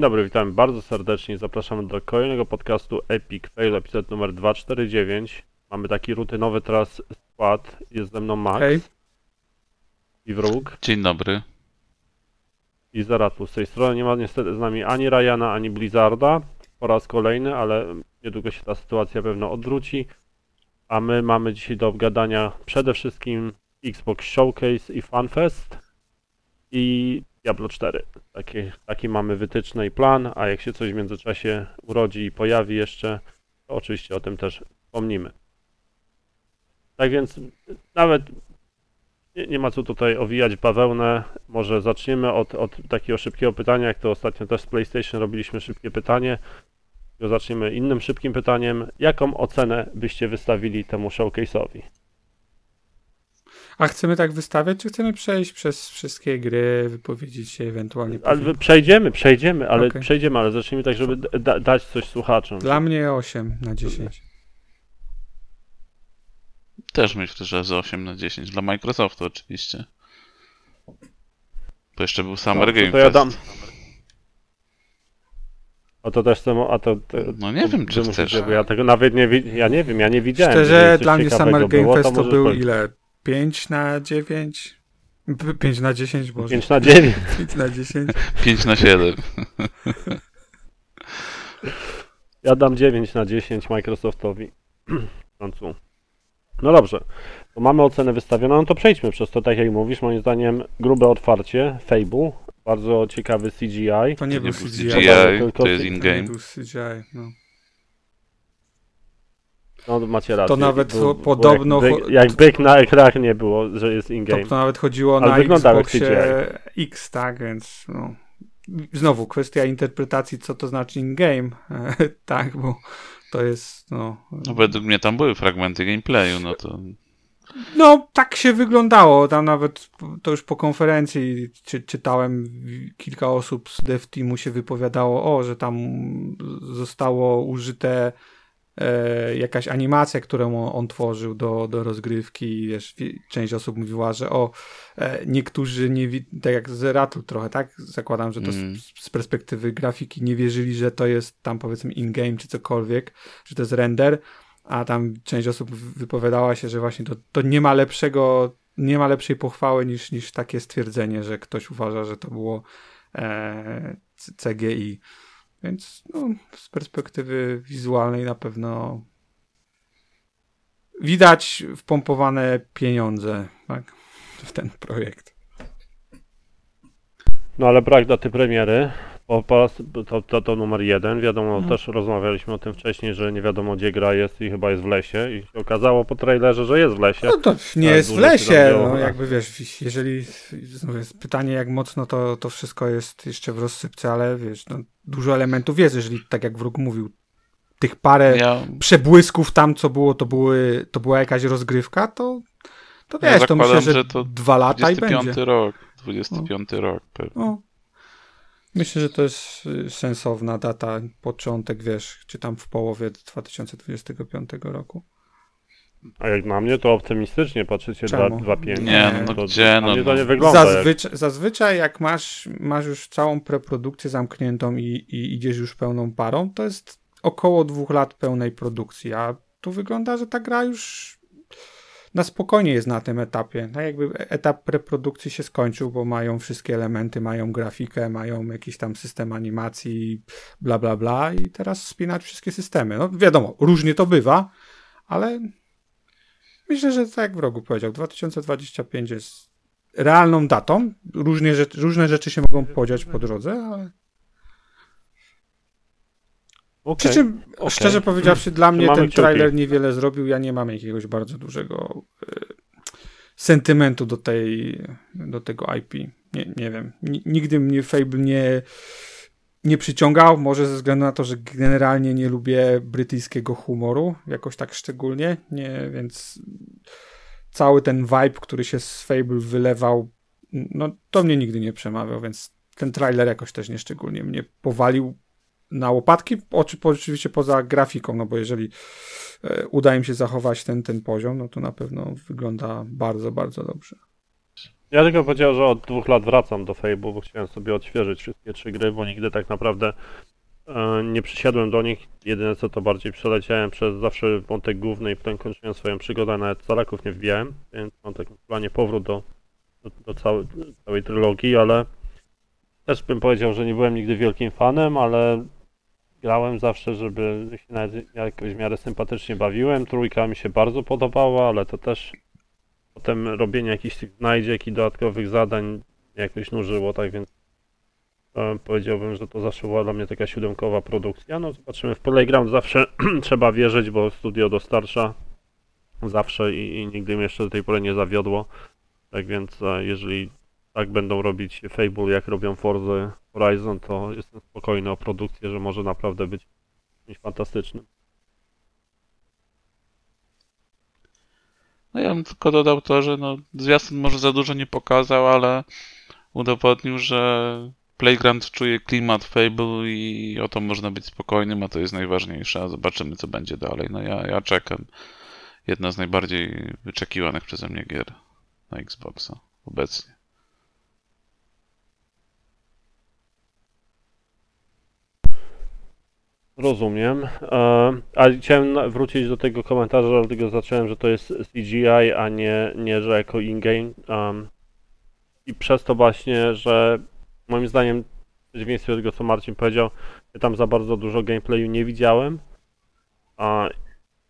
Dzień dobry, witam bardzo serdecznie. Zapraszamy do kolejnego podcastu Epic Fail, epizod numer 249. Mamy taki rutynowy teraz skład. Jest ze mną Max Hej. i Wróg Dzień dobry. i Zaratu. Z tej strony nie ma niestety z nami ani Ryana, ani Blizzarda po raz kolejny, ale niedługo się ta sytuacja pewno odwróci. A my mamy dzisiaj do obgadania przede wszystkim Xbox Showcase i FanFest i Diablo 4. Taki, mamy wytyczny i plan, a jak się coś w międzyczasie urodzi i pojawi jeszcze, to oczywiście o tym też wspomnimy. Tak więc nawet nie, nie ma co tutaj owijać bawełnę. Może zaczniemy od, od takiego szybkiego pytania, jak to ostatnio też z PlayStation robiliśmy szybkie pytanie. Zaczniemy innym szybkim pytaniem. Jaką ocenę byście wystawili temu showcase'owi? A chcemy tak wystawiać, czy chcemy przejść przez wszystkie gry, wypowiedzieć się ewentualnie? Ale przejdziemy, przejdziemy, ale Okej. przejdziemy, ale zacznijmy tak, żeby da, dać coś słuchaczom. Dla mnie 8 na 10. Też myślę, że z 8 na 10. Dla Microsoftu oczywiście. To jeszcze był Summer No, to Game to ja dam. A to też chcę, a to, to No nie wiem, czy chcesz. ja tego nawet nie wi- ja nie wiem, ja nie widziałem. Szczerze, dla mnie Summer Game było, Fest to był powiedzieć. ile? 5 na 9? 5 na 10, Boże. 5 na 9. 5 na 10. 5 na 7. Ja dam 9 na 10 Microsoftowi. W końcu. No dobrze. To mamy ocenę wystawioną, no to przejdźmy przez to, tak jak mówisz. Moim zdaniem grube otwarcie, Fable, bardzo ciekawy CGI. To nie nie był CGI. CGI, tylko to jest ty- To nie in-game. był CGI, no. No macie rację. To nawet Był- podobno Jak, jak byk na ekranie nie było, że jest To, in-game. to nawet chodziło Ale na Xboxie X, tak, więc no. Znowu kwestia interpretacji, co to znaczy in-game, tak, bo to jest, no, No według mnie tam były fragmenty gameplayu, no to... No, tak się wyglądało. Tam nawet to już po konferencji czy, czytałem, kilka osób z dev teamu się wypowiadało, o, że tam zostało użyte e, jakaś animacja, którą on, on tworzył do, do rozgrywki. Wiesz, wi- część osób mówiła, że o, e, niektórzy nie tak jak z Ratu trochę, tak? Zakładam, że to Mm. z, z perspektywy grafiki nie wierzyli, że to jest tam powiedzmy in-game czy cokolwiek, że to jest render a tam część osób wypowiadała się, że właśnie to, to nie ma lepszego, nie ma lepszej pochwały niż, niż takie stwierdzenie, że ktoś uważa, że to było e, CGI. Więc no, z perspektywy wizualnej na pewno widać wpompowane pieniądze tak, w ten projekt. No ale brak daty premiery. Po, po to, to, to numer jeden. Wiadomo, No. też rozmawialiśmy o tym wcześniej, że nie wiadomo gdzie gra jest i chyba jest w lesie. I się okazało po trailerze, że jest w lesie. No to nie Tak, jest w lesie, no jakby wiesz, jeżeli, znów jest pytanie jak mocno to, to wszystko jest jeszcze w rozsypce, ale wiesz, no, dużo elementów jest, jeżeli tak jak wróg mówił, tych parę Ja, przebłysków tam, co było, to, były, to była jakaś rozgrywka, to, to Ja wiesz, to myślę, że, że to dwa lata i 25 będzie. rok. 25 rok pewnie. No. Myślę, że to jest y, sensowna data, początek, wiesz, czy tam w połowie 2025 roku. A jak na mnie to optymistycznie patrzycie Czemu? 2-5. Nie, no to, gdzie, dla no, mnie to no. nie wygląda jak... Zazwyczaj, zazwyczaj jak masz, masz już całą preprodukcję zamkniętą i, i idziesz już pełną parą, to jest około dwóch lat pełnej produkcji, a tu wygląda, że ta gra już na spokojnie jest na tym etapie. Tak jakby etap preprodukcji się skończył, bo mają wszystkie elementy, mają grafikę, mają jakiś tam system animacji, bla bla bla i teraz spinać wszystkie systemy. No wiadomo, różnie to bywa, ale myślę, że tak jak wrogu powiedział, 2025 jest realną datą. Różnie różne rzeczy się mogą podziać po drodze, ale. Przy Okej. czym, okej. szczerze powiedziawszy, dla mnie ten trailer niewiele zrobił. Ja nie mam jakiegoś bardzo dużego e, sentymentu do, tej, do tego IP. Nie, nie wiem. Ni- Nigdy mnie Fable nie, nie przyciągał. Może ze względu na to, że generalnie nie lubię brytyjskiego humoru. Jakoś tak szczególnie. Nie, więc cały ten vibe, który się z Fable wylewał, no to mnie nigdy nie przemawiał, więc ten trailer jakoś też nieszczególnie mnie powalił na łopatki, oczy, oczywiście poza grafiką, no bo jeżeli e, uda im się zachować ten, ten poziom, no to na pewno wygląda bardzo, bardzo dobrze. Ja tylko powiedział, że od dwóch lat wracam do Fable, bo chciałem sobie odświeżyć wszystkie trzy gry, bo nigdy tak naprawdę e, nie przysiadłem do nich. Jedyne co to bardziej przeleciałem przez zawsze wątek główny i potem kończyłem swoją przygodę, nawet Zalaków nie wbijałem, więc mam taki planie powrót do, do, do całej, całej trylogii, ale też bym powiedział, że nie byłem nigdy wielkim fanem, ale grałem zawsze, żeby się nawet jakoś w miarę sympatycznie bawiłem. Trójka mi się bardzo podobała, ale to też potem robienie jakichś tych znajdziek i dodatkowych zadań jakoś nużyło, tak więc e, powiedziałbym, że to zawsze była dla mnie taka siódemkowa produkcja. No zobaczymy, w Playground zawsze trzeba wierzyć, bo studio dostarcza zawsze i, i nigdy mnie jeszcze do tej pory nie zawiodło. Tak więc e, jeżeli tak będą robić Fable jak robią Forza Horizon, to jestem spokojny o produkcję, że może naprawdę być czymś fantastycznym. No ja bym tylko dodał to, że no, zwiastun może za dużo nie pokazał, ale udowodnił, że Playground czuje klimat Fable i o to można być spokojnym, a to jest najważniejsze, zobaczymy co będzie dalej. No ja, ja czekam. Jedna z najbardziej wyczekiwanych przeze mnie gier na Xboxa obecnie. Rozumiem. E, a chciałem wrócić do tego komentarza, dlatego zacząłem, że to jest CGI, a nie, nie że jako in-game. Um, I przez to właśnie, że moim zdaniem, w przeciwieństwie do tego, co Marcin powiedział, ja tam za bardzo dużo gameplayu nie widziałem. A,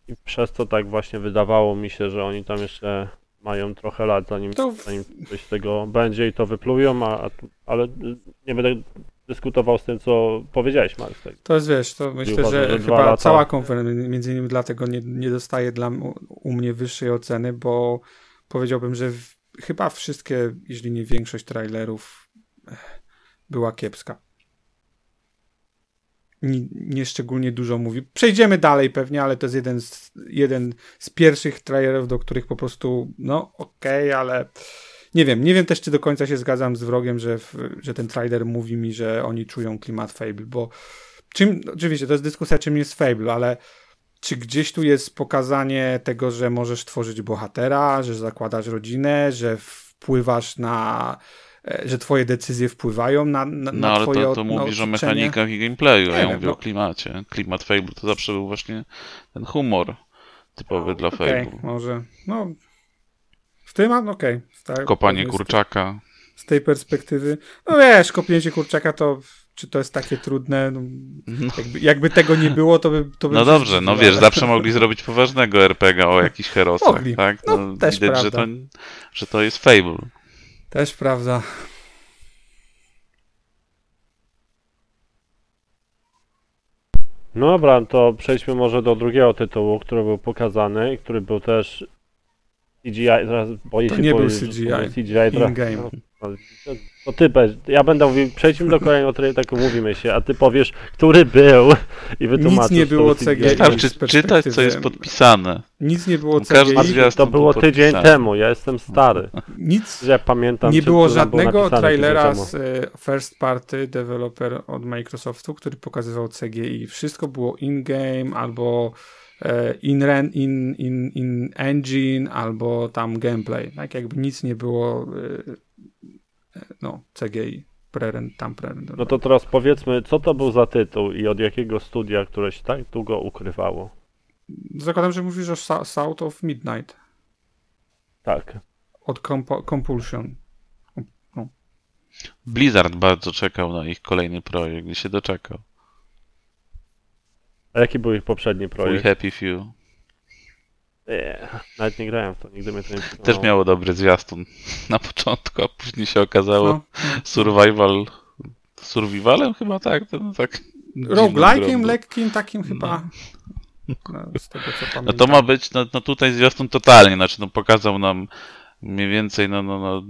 I przez to tak właśnie wydawało mi się, że oni tam jeszcze mają trochę lat, zanim, To- zanim coś z tego będzie i to wyplują, a, a, ale nie będę dyskutował z tym, co powiedziałeś, Mark. Tak. To jest, wiesz, to myślę, uważam, że że chyba lata- cała konferencja, między innymi dlatego nie, nie dostaje dla u mnie wyższej oceny, bo powiedziałbym, że w, chyba wszystkie, jeśli nie większość trailerów eh, była kiepska. Nie, nie szczególnie dużo mówi. Przejdziemy dalej pewnie, ale to jest jeden z, jeden z pierwszych trailerów, do których po prostu, no okej, ale nie wiem, nie wiem też, czy do końca się zgadzam z wrogiem, że, w, że ten trailer mówi mi, że oni czują klimat Fable, bo czym, oczywiście to jest dyskusja, czym jest Fable, ale czy gdzieś tu jest pokazanie tego, że możesz tworzyć bohatera, że zakładasz rodzinę, że wpływasz na, e, że twoje decyzje wpływają na, na, No na ale twoje to, to mówisz o mechanikach i gameplayu, a ja wiem, mówię no. o klimacie. Klimat Fable to zawsze był właśnie ten humor typowy dla Okej, Fable. może, no w tym, okej. tak, Kopanie kurczaka. Z tej perspektywy, no wiesz, kopnięcie kurczaka to, czy to jest takie trudne, no, No, jakby, jakby tego nie było, to by to by no dobrze, no wiesz, zawsze mogli zrobić poważnego RPG o jakichś herosach, Mogli. tak? No, też widać, że to, prawda. że to jest Fable. Też prawda. No dobra, to przejdźmy może do drugiego tytułu, który był pokazany, który był też CGI, teraz boję To się nie był powiedzieć, że CGI, to nie CGI teraz, in-game. no, ty ja będę mówił, przejdźmy do kolejnego, który tak umówimy się, a ty powiesz, który był i wytłumaczysz. nie co było był CGI. Wystarczy czytać, co jest podpisane. Nic nie było CGI, To było był tydzień temu, ja jestem stary, nic że ja pamiętam. nie było było żadnego tydzień trailera z e, first party developer od Microsoftu, który pokazywał CGI. Wszystko było in-game albo in, ren, in, in, in engine albo tam gameplay. Tak jakby nic nie było e, e, no CGI. Preren, tam preren. No to teraz powiedzmy, co to był za tytuł i od jakiego studia, które się tak długo ukrywało. Zakładam, że mówisz o South of Midnight. Tak. Od Compo- Compulsion. Blizzard bardzo czekał na ich kolejny projekt i się doczekał. A jaki był ich poprzedni projekt? Happy Few. Nie, nawet nie grałem w to, nigdy mnie to nie Też przekonało. miało dobry zwiastun na początku, a później się okazało No. survival... Survivalem chyba tak? No, tak Roguelike'iem lekkim takim chyba. No, z tego. No to ma być, no, no tutaj zwiastun totalnie, znaczy no pokazał nam mniej więcej no, no, no,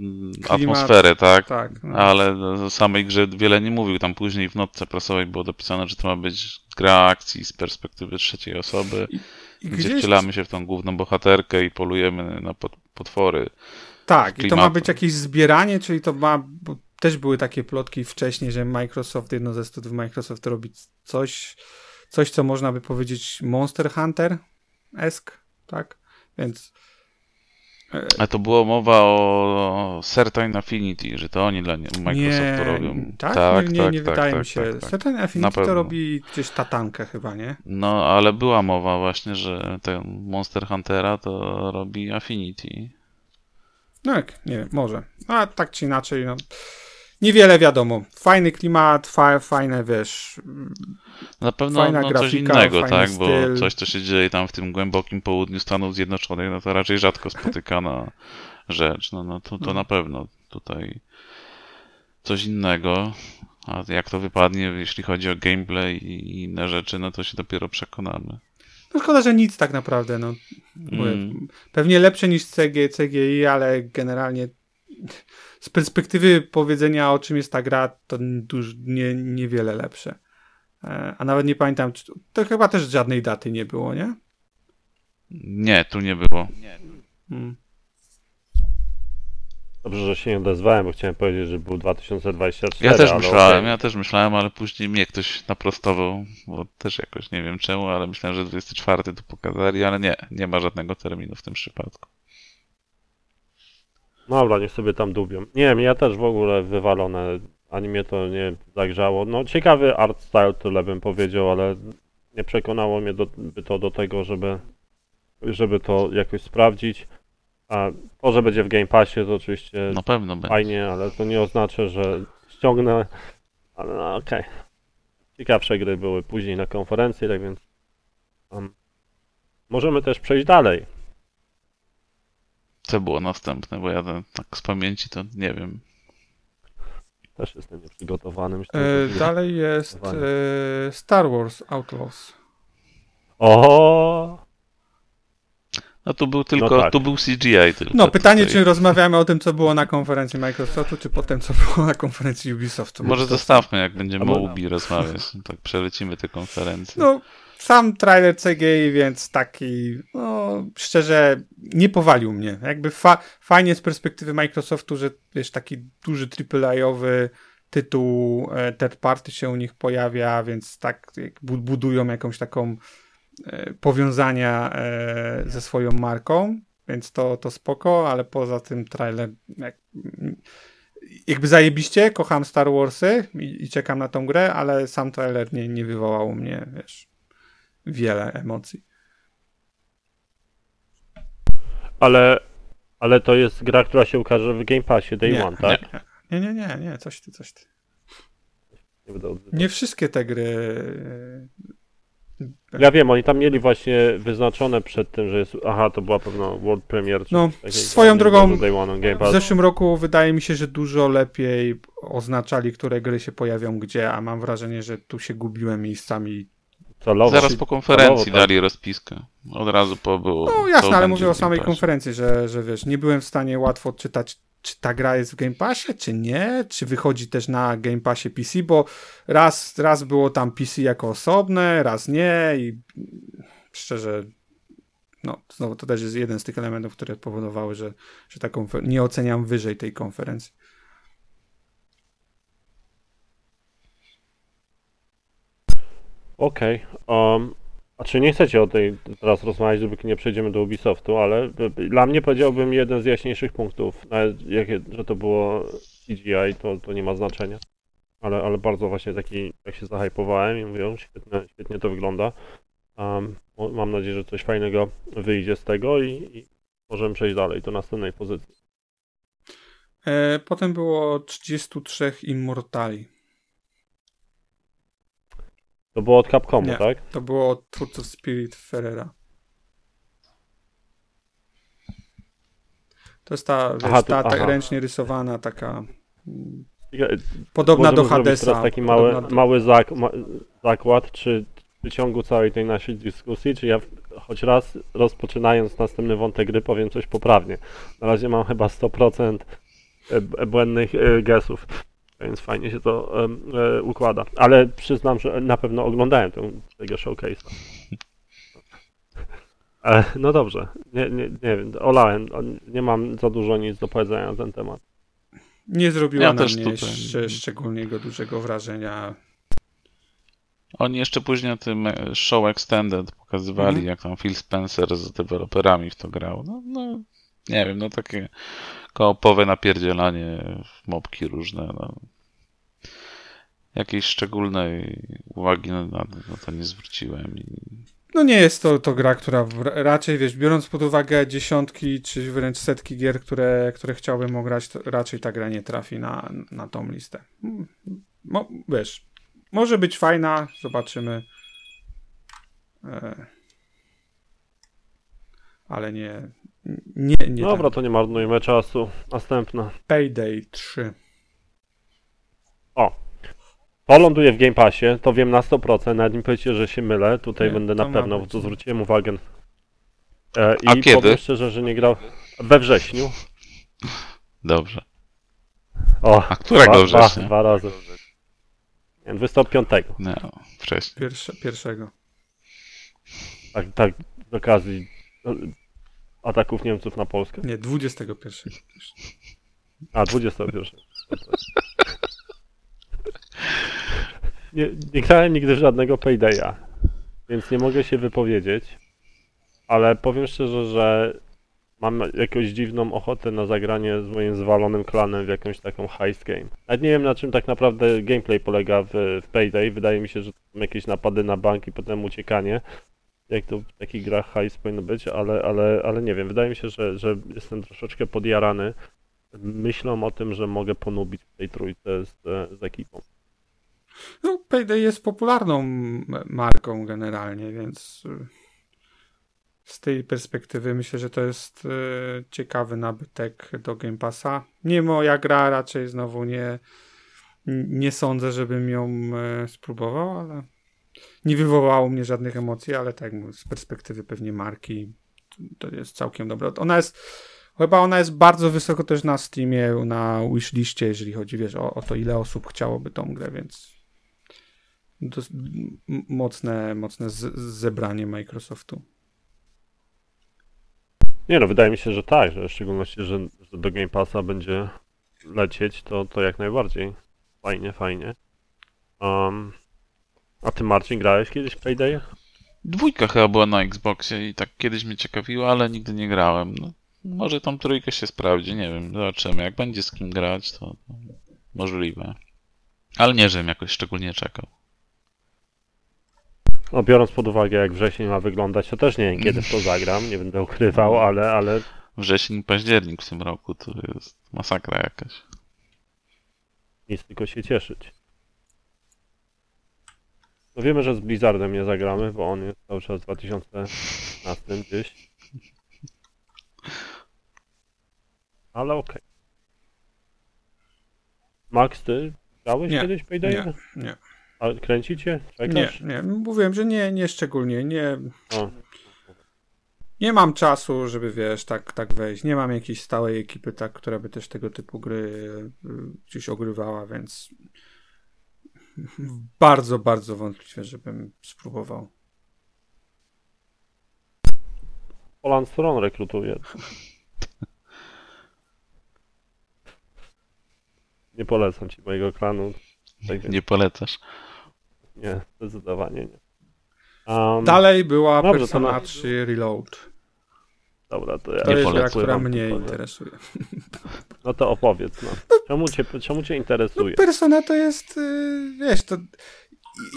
atmosferę, tak? Tak. No. Ale o samej grze wiele nie mówił. Tam później w notce prasowej było dopisane, że to ma być gra akcji z perspektywy trzeciej osoby, I gdzie gdzieś, wcielamy się w tą główną bohaterkę i polujemy na pot, potwory. tak, i to ma być jakieś zbieranie, czyli to ma. Bo też były takie plotki wcześniej, że Microsoft, jedno ze studiów Microsoft robi coś, coś co można by powiedzieć Monster Hunter esk, tak? Więc Ale to było mowa o Certain Affinity, że to oni dla Microsoftu nie, robią. Tak? nie, nie, nie tak, wydaje tak, mi się. tak, tak. Certain Affinity to robi gdzieś tatankę chyba, nie? No, ale była mowa właśnie, że ten Monster Huntera to robi Affinity. No jak, nie wiem, może. A tak czy inaczej, no. Niewiele wiadomo. Fajny klimat, fa fajne, wiesz, Na pewno Fajna no, coś grafika, innego, fajny tak? Bo styl. coś, co się dzieje tam w tym głębokim południu Stanów Zjednoczonych, no to raczej rzadko spotykana rzecz. No, no to, to No. na pewno tutaj coś innego. A jak to wypadnie, jeśli chodzi o gameplay i inne rzeczy, no to się dopiero przekonamy. No szkoda, że nic tak naprawdę, no. Mm. Pewnie lepsze niż CG, CGI, ale generalnie z perspektywy powiedzenia o czym jest ta gra, to duż, nie, niewiele lepsze. E, A nawet nie pamiętam, czy, to chyba też żadnej daty nie było, nie? Nie, tu nie było. Mm. Dobrze, że się nie odezwałem, bo chciałem powiedzieć, że był 2024. Ja też myślałem, okej. ja też myślałem, ale później mnie ktoś naprostował, bo też jakoś nie wiem czemu, ale myślałem, że 24 tu pokazali, ale nie, nie ma żadnego terminu w tym przypadku. No Dobra, niech sobie tam dubią. Nie wiem, ja też w ogóle wywalone, ani mnie to nie zagrzało. No ciekawy art style, tyle bym powiedział, ale nie przekonało mnie do, by to do tego, żeby, żeby to jakoś sprawdzić. A to, że będzie w Game Passie, to oczywiście Na pewno będzie. fajnie, ale to nie oznacza, że ściągnę. Ale no, okej. Ciekawsze gry były później na konferencji, tak więc możemy też przejść dalej. Co było następne, bo ja tak z pamięci to nie wiem. Też jestem nieprzygotowany. Myślę, E, dalej jest e, Star Wars Outlaws. O, No tu był tylko, tak. tu był CGI tylko. No, pytanie, tutaj. czy rozmawiamy o tym, co było na konferencji Microsoftu, czy potem, co było na konferencji Ubisoftu. Może zostawmy, jak będziemy o Ubi rozmawiać. Tak przelecimy te konferencje. No, sam trailer CGI, więc taki, no, szczerze, nie powalił mnie. Jakby fa fajnie z perspektywy Microsoftu, że wiesz, taki duży AAA-owy tytuł e, third party się u nich pojawia, więc tak budują jakąś taką e, powiązania e, ze swoją marką, więc to, to spoko, ale poza tym trailer jak, jakby zajebiście, kocham Star Warsy i, i czekam na tą grę, ale sam trailer nie, nie wywołał mnie, wiesz, wiele emocji. ale, ale to jest gra, która się ukaże w Game Passie Day Nie, One, tak? Nie, nie, nie, nie, coś ty, coś ty. Nie. Nie wszystkie te gry. e, Ja wiem, oni tam mieli właśnie wyznaczone przed tym, że jest. Aha, to była pewno World Premiere. No, swoją drogą, W zeszłym roku wydaje mi się, że dużo lepiej oznaczali, które gry się pojawią gdzie, a mam wrażenie, że tu się gubiłem miejscami. Celowo. Zaraz po konferencji celowo, tak. dali rozpiskę. Od razu po było. No jasne, ale mówię w o samej Passie. konferencji, że, że wiesz, nie byłem w stanie łatwo odczytać, czy ta gra jest w Game Passie, czy nie, czy wychodzi też na Game Passie PC, bo raz, raz było tam PC jako osobne, raz nie i szczerze, no znowu to też jest jeden z tych elementów, które powodowały, że, że ta konfer- nie oceniam wyżej tej konferencji. Okej. Um, a czy nie chcecie o tej teraz rozmawiać, dopóki nie przejdziemy do Ubisoftu, ale y, dla mnie powiedziałbym jeden z jaśniejszych punktów, że to było CGI, to, to nie ma znaczenia. Ale, ale bardzo właśnie taki, jak się zahypowałem i mówią, świetnie, świetnie to wygląda. Um, mam nadzieję, że coś fajnego wyjdzie z tego i, i możemy przejść dalej do następnej pozycji. E, potem było 33 Immortali. To było od Capcomu, Nie. tak? To było od twórców Spirit Ferrera. To jest ta, wiesz, Aha, to- ta, ta ręcznie rysowana, taka mm, podobna do Możemy zrobić Hadesa. teraz taki mały, do- mały zak, ma, zakład, czy w ciągu całej tej naszej dyskusji, czy ja choć raz rozpoczynając następny wątek gry powiem coś poprawnie. Na razie mam chyba 100% e, błędnych e, guessów, więc fajnie się to e, układa. Ale przyznam, że na pewno oglądałem tę, tego showcase'a. E, No dobrze, nie, nie, nie wiem, olałem, nie mam za dużo nic do powiedzenia na ten temat. Nie zrobiła Ja na też mnie tutaj- szczególnego dużego wrażenia. Oni jeszcze później na tym e, show Extended pokazywali, Mhm. jak tam Phil Spencer z deweloperami w to grał. No, no Nie wiem, no takie koopowe napierdzielanie w mopki różne, no. Jakiejś szczególnej uwagi na, na, na to nie zwróciłem. I... No nie jest to, to gra, która raczej, wiesz, biorąc pod uwagę dziesiątki czy wręcz setki gier, które, które chciałbym ograć, to raczej ta gra nie trafi na, na tą listę. Mo, wiesz, może być fajna, zobaczymy. E, ale nie, nie, nie Dobra, tak. to nie marnujmy czasu. Następna. Payday 3. To ląduje w Game Passie, to wiem na 100%, nawet mi powiecie, że się mylę, tutaj Nie, będę to na ma pewno, bo być. to zwróciłem uwagę. E, I A kiedy? powiem szczerze, że nie grał we wrześniu. Dobrze. O, A którego dwa, dwa, września? dwa razy. Nie, 25. No, wcześniej. Pierwsze, pierwszego. Tak, tak, z okazji e, ataków Niemców na Polskę. Nie, 21. A, 21. Nie, nie grałem nigdy żadnego Paydaya, więc nie mogę się wypowiedzieć, ale powiem szczerze, że mam jakąś dziwną ochotę na zagranie z moim zwalonym klanem w jakąś taką heist game. Nawet nie wiem na czym tak naprawdę gameplay polega w, w Payday. Wydaje mi się, że to są jakieś napady na bank i potem uciekanie. Jak to w takich grach heist powinno być, ale, ale, ale nie wiem. Wydaje mi się, że, że jestem troszeczkę podjarany myślą o tym, że mogę ponubić w tej trójce z, z ekipą. No, Payday jest popularną marką generalnie, więc y, z tej perspektywy myślę, że to jest y, ciekawy nabytek do Game Passa. Nie moja gra, raczej znowu nie, nie sądzę, żebym ją y, spróbował, ale nie wywołało mnie żadnych emocji, ale tak z perspektywy pewnie marki to jest całkiem dobra. Ona jest Chyba ona jest bardzo wysoko też na Steamie, na wishliście, jeżeli chodzi wiesz, o, o to, ile osób chciałoby tą grę, więc to mocne, mocne z- zebranie Microsoftu. Nie no, wydaje mi się, że tak, że w szczególności, że, że do Game Passa będzie lecieć, to, to jak najbardziej. Fajnie, fajnie. Um, a ty Marcin grałeś kiedyś w Payday? Dwójka chyba była na Xboxie i tak kiedyś mnie ciekawiła, ale nigdy nie grałem. No, może tam trójkę się sprawdzi, nie wiem, zobaczymy. Jak będzie z kim grać, to, to możliwe. Ale nie, żebym jakoś szczególnie czekał. No biorąc pod uwagę jak wrzesień ma wyglądać, to też nie wiem kiedy w to zagram, nie będę ukrywał, ale, ale Wrzesień, październik w tym roku to jest masakra jakaś. nic tylko się cieszyć. No wiemy, że z Blizzardem nie zagramy, bo on jest cały czas w 2015 gdzieś. Ale okej. Max, ty grałeś Nie, kiedyś Paydaya? Nie, nie, A kręcicie? nie, Czekasz? nie. Mówiłem, że nie, nie szczególnie, nie, O, nie mam czasu, żeby wiesz, tak, tak wejść. Nie mam jakiejś stałej ekipy, tak, która by też tego typu gry y, gdzieś ogrywała, więc bardzo, bardzo wątpliwe, żebym spróbował. Poland Stron rekrutuje. Nie polecam ci mojego klanu. Tak Nie polecasz. nie, zdecydowanie nie. Um, Dalej była Dobrze, Persona na- 3 Reload. Dobra, to ja To Nie jest gra, która mnie nie? interesuje. No to opowiedz, no. Czemu cię, czemu cię interesuje? Persona to jest, y, wiesz, to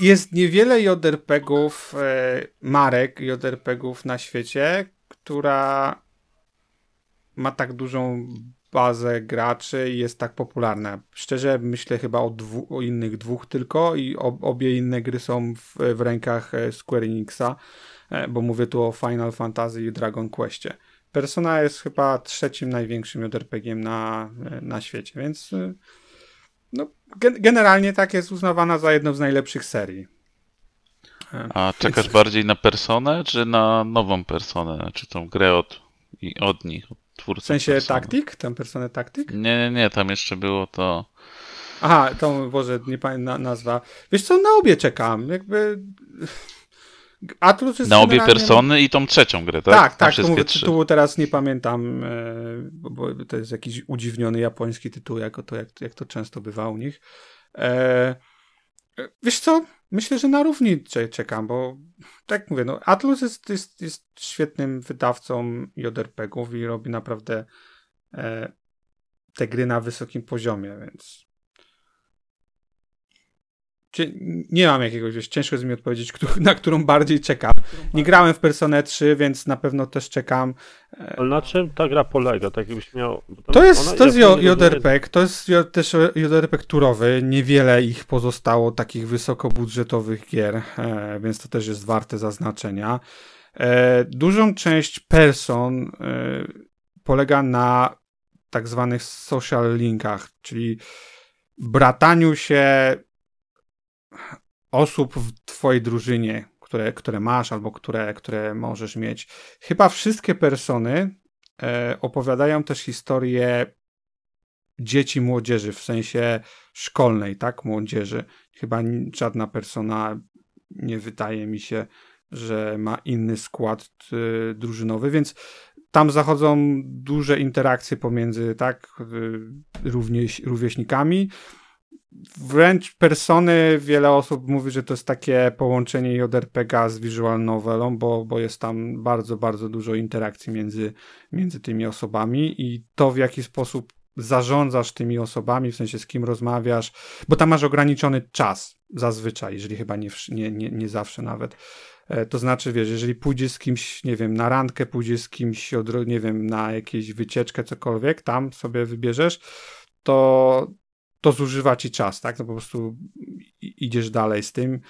jest niewiele JRPG-ów, e, marek JRPG-ów na świecie, która ma tak dużą bazę graczy i jest tak popularna. Szczerze myślę chyba o, dwu, o innych dwóch tylko i ob, obie inne gry są w, w rękach e, Square Enixa, e, bo mówię tu o Final Fantasy i Dragon Questie. Persona jest chyba trzecim największym JRPG-iem na, e, na świecie, więc no, gen- generalnie tak jest uznawana za jedną z najlepszych serii. A czekasz bardziej na personę, czy na nową personę? Czy tą grę od, i od nich, od twórców W sensie Persony? taktik? Tę personę taktik? Nie, nie, nie, tam jeszcze było to... Aha, to Boże, nie pamiętam na, nazwa. Wiesz co, na obie czekam. Jakby. Atlus jest Na obie generalnie- persony i tą trzecią grę, tak? Tak, tak, to mówię, tytułu teraz nie pamiętam, e, bo, to jest jakiś udziwniony japoński tytuł, jako to, jak, jak to często bywa u nich. E, wiesz co, myślę, że na równi cze- czekam, bo tak mówię, no Atlus jest, jest, jest świetnym wydawcą JRPG-ów i robi naprawdę e, te gry na wysokim poziomie, więc nie mam jakiegoś, wiesz, ciężko jest mi odpowiedzieć, na którą bardziej czekam. Nie grałem w Personę 3, więc na pewno też czekam. Ale na czym ta gra polega? Tak jakbyś miał... To jest, ona- to jest ja jo- JRPG, to jest też JRPG turowy, niewiele ich pozostało, takich wysokobudżetowych gier, e, więc to też jest warte zaznaczenia. E, dużą część person e, polega na tak zwanych social linkach, czyli brataniu się osób w twojej drużynie, które, które masz albo które, które możesz mieć. Chyba wszystkie persony e, opowiadają też historię dzieci, młodzieży, w sensie szkolnej, tak, młodzieży. Chyba żadna persona nie wydaje mi się, że ma inny skład drużynowy, więc tam zachodzą duże interakcje pomiędzy, tak, y, równieś, rówieśnikami. Wręcz persony, wiele osób mówi, że to jest takie połączenie JRPG z visual novelą, bo, bo jest tam bardzo, bardzo dużo interakcji między, między tymi osobami i to w jaki sposób zarządzasz tymi osobami, w sensie z kim rozmawiasz, bo tam masz ograniczony czas zazwyczaj, jeżeli chyba nie, nie, nie, nie zawsze nawet. E, To znaczy, wiesz, jeżeli pójdziesz z kimś, nie wiem, na randkę, pójdziesz z kimś, odro- nie wiem, na jakieś wycieczkę, cokolwiek, tam sobie wybierzesz, to, to zużywa ci czas, tak? To po prostu idziesz dalej z tym,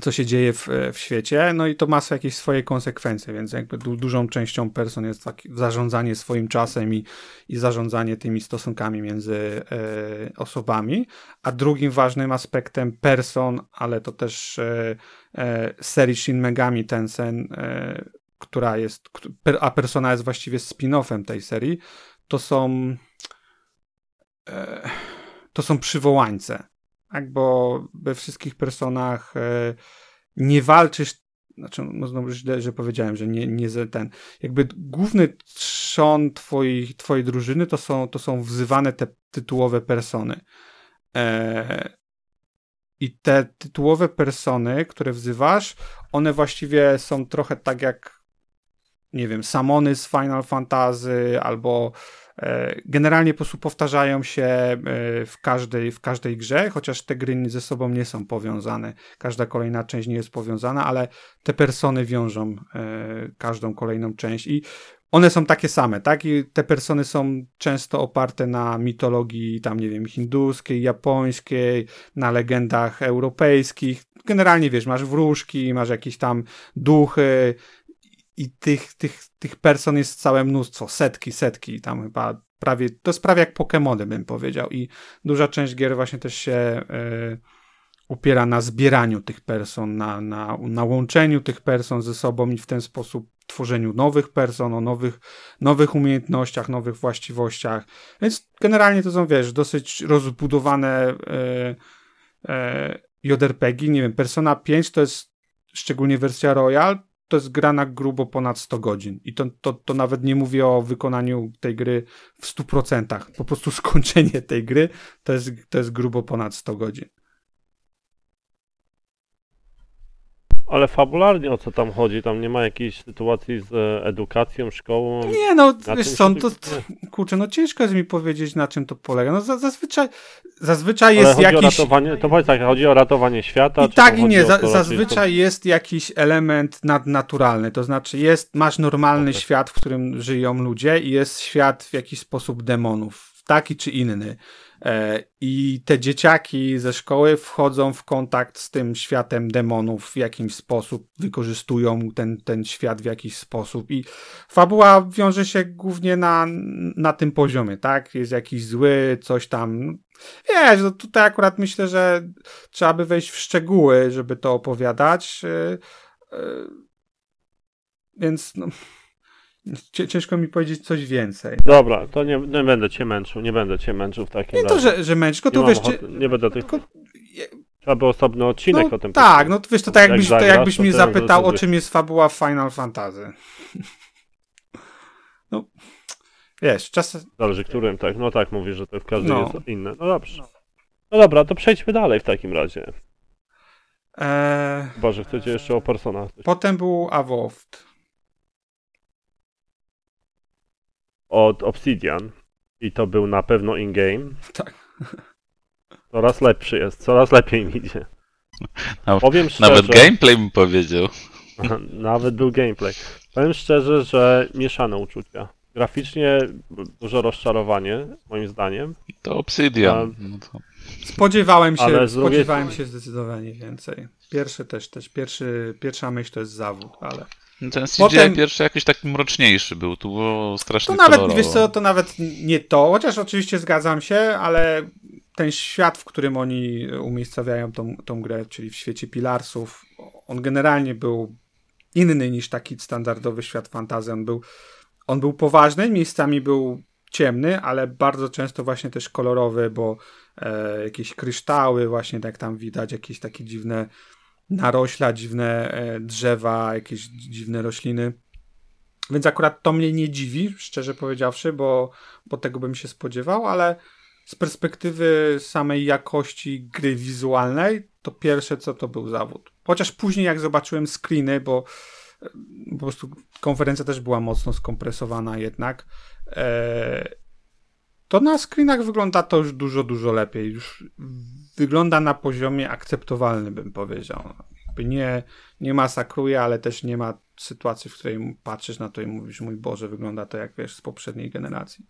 co się dzieje w, w świecie, no i to ma jakieś swoje konsekwencje, więc jakby du, dużą częścią person jest takie zarządzanie swoim czasem i, i zarządzanie tymi stosunkami między e, osobami, a drugim ważnym aspektem person, ale to też e, e, serii Shin Megami Tensei, e, która jest, a Persona jest właściwie spin-offem tej serii, to są e, to są przywołańce. Tak, bo we wszystkich personach e, nie walczysz, znaczy, no znowu źle, że powiedziałem, że nie, nie ten, jakby główny trzon twojej, twojej drużyny to są, to są wzywane te tytułowe persony. E, I te tytułowe persony, które wzywasz, one właściwie są trochę tak jak, nie wiem, samony z Final Fantasy albo generalnie po prostu powtarzają się e, w każdej, w każdej grze, chociaż te gry ze sobą nie są powiązane. Każda kolejna część nie jest powiązana, ale te persony wiążą e, każdą kolejną część i one są takie same, tak? I te persony są często oparte na mitologii, tam nie wiem, hinduskiej, japońskiej, na legendach europejskich. Generalnie wiesz, masz wróżki, masz jakieś tam duchy i tych, tych, tych person jest całe mnóstwo, setki, setki, tam chyba prawie, to jest prawie jak Pokémony bym powiedział i duża część gier właśnie też się e, opiera na zbieraniu tych person, na, na, na łączeniu tych person ze sobą i w ten sposób tworzeniu nowych person, o nowych, nowych umiejętnościach, nowych właściwościach. Więc generalnie to są, wiesz, dosyć rozbudowane e, e, JRPG. Nie wiem, Persona 5 to jest szczególnie wersja Royal, to jest gra na grubo ponad 100 godzin. I to, to, to nawet nie mówię o wykonaniu tej gry w 100%. Po prostu skończenie tej gry to jest, to jest grubo ponad 100 godzin. Ale fabularnie o co tam chodzi? Tam nie ma jakiejś sytuacji z e, edukacją, szkołą? Nie, no, wiesz co, no to, kurczę, no ciężko jest mi powiedzieć, na czym to polega. No za, zazwyczaj, zazwyczaj Ale jest jakiś... ratowanie, to powiedz tak, chodzi o ratowanie świata? I tak i nie, za, zazwyczaj jest jakiś element nadnaturalny, to znaczy jest, masz normalny Okej. świat, w którym żyją ludzie i jest świat w jakiś sposób demonów, taki czy inny. E, I te dzieciaki ze szkoły wchodzą w kontakt z tym światem demonów w jakiś sposób, wykorzystują ten, ten świat w jakiś sposób i fabuła wiąże się głównie na, na tym poziomie, tak? Jest jakiś zły, coś tam. Wiesz, no tutaj akurat myślę, że trzeba by wejść w szczegóły, żeby to opowiadać. Yy, yy, więc no, ciężko mi powiedzieć coś więcej. Dobra, to nie, nie będę cię męczył, nie będę cię męczył w takim Nie to, razie. że, że męcz, tylko nie, to mam wiesz, ochoty, nie będę tych... tylko, Trzeba by osobny odcinek no, o tym tak, no to wiesz, to tak Jak jakbyś, to zagrasz, jakbyś to mnie zapytał, o czym jest fabuła Final Fantasy. No, wiesz, czas, Zależy którym, tak. No tak, mówisz, że to w każdym No. jest inne. No dobrze. No dobra, to przejdźmy dalej w takim razie. Eee, Chyba, że chcecie jeszcze o personach. potem był Avowed. Od Obsidian. I to był na pewno in-game. Tak. Coraz lepszy jest, coraz lepiej mi idzie. Nawet- Powiem szczerze, Nawet gameplay bym powiedział. nawet był gameplay. Powiem szczerze, że mieszane uczucia. Graficznie dużo rozczarowanie, moim zdaniem. To Obsidian. No to... Ale Spodziewałem się, drugiej spodziewałem strony- się zdecydowanie więcej. Pierwszy też, też pierwszy, pierwsza myśl to jest zawód, ale Ten CGI Potem- pierwszy jakiś taki mroczniejszy był, tu było strasznie to nawet, kolorowo. wiesz co, to nawet nie to, chociaż oczywiście zgadzam się, ale ten świat, w którym oni umiejscowiają tą, tą grę, czyli w świecie Pilarsów, on generalnie był inny niż taki standardowy świat fantazji. On był, on był poważny, miejscami był ciemny, ale bardzo często właśnie też kolorowy, bo e, jakieś kryształy, właśnie tak tam widać, jakieś takie dziwne narośla, dziwne e, drzewa, jakieś dziwne rośliny. Więc akurat to mnie nie dziwi, szczerze powiedziawszy, bo, bo tego bym się spodziewał, ale z perspektywy samej jakości gry wizualnej, to pierwsze co to był zawód. Chociaż później jak zobaczyłem screeny, bo e, po prostu konferencja też była mocno skompresowana jednak, e, to na screenach wygląda to już dużo, dużo lepiej. Już wygląda na poziomie akceptowalnym, bym powiedział. Nie, nie masakruje, ale też nie ma sytuacji, w której patrzysz na to i mówisz, mój Boże, wygląda to jak wiesz z poprzedniej generacji.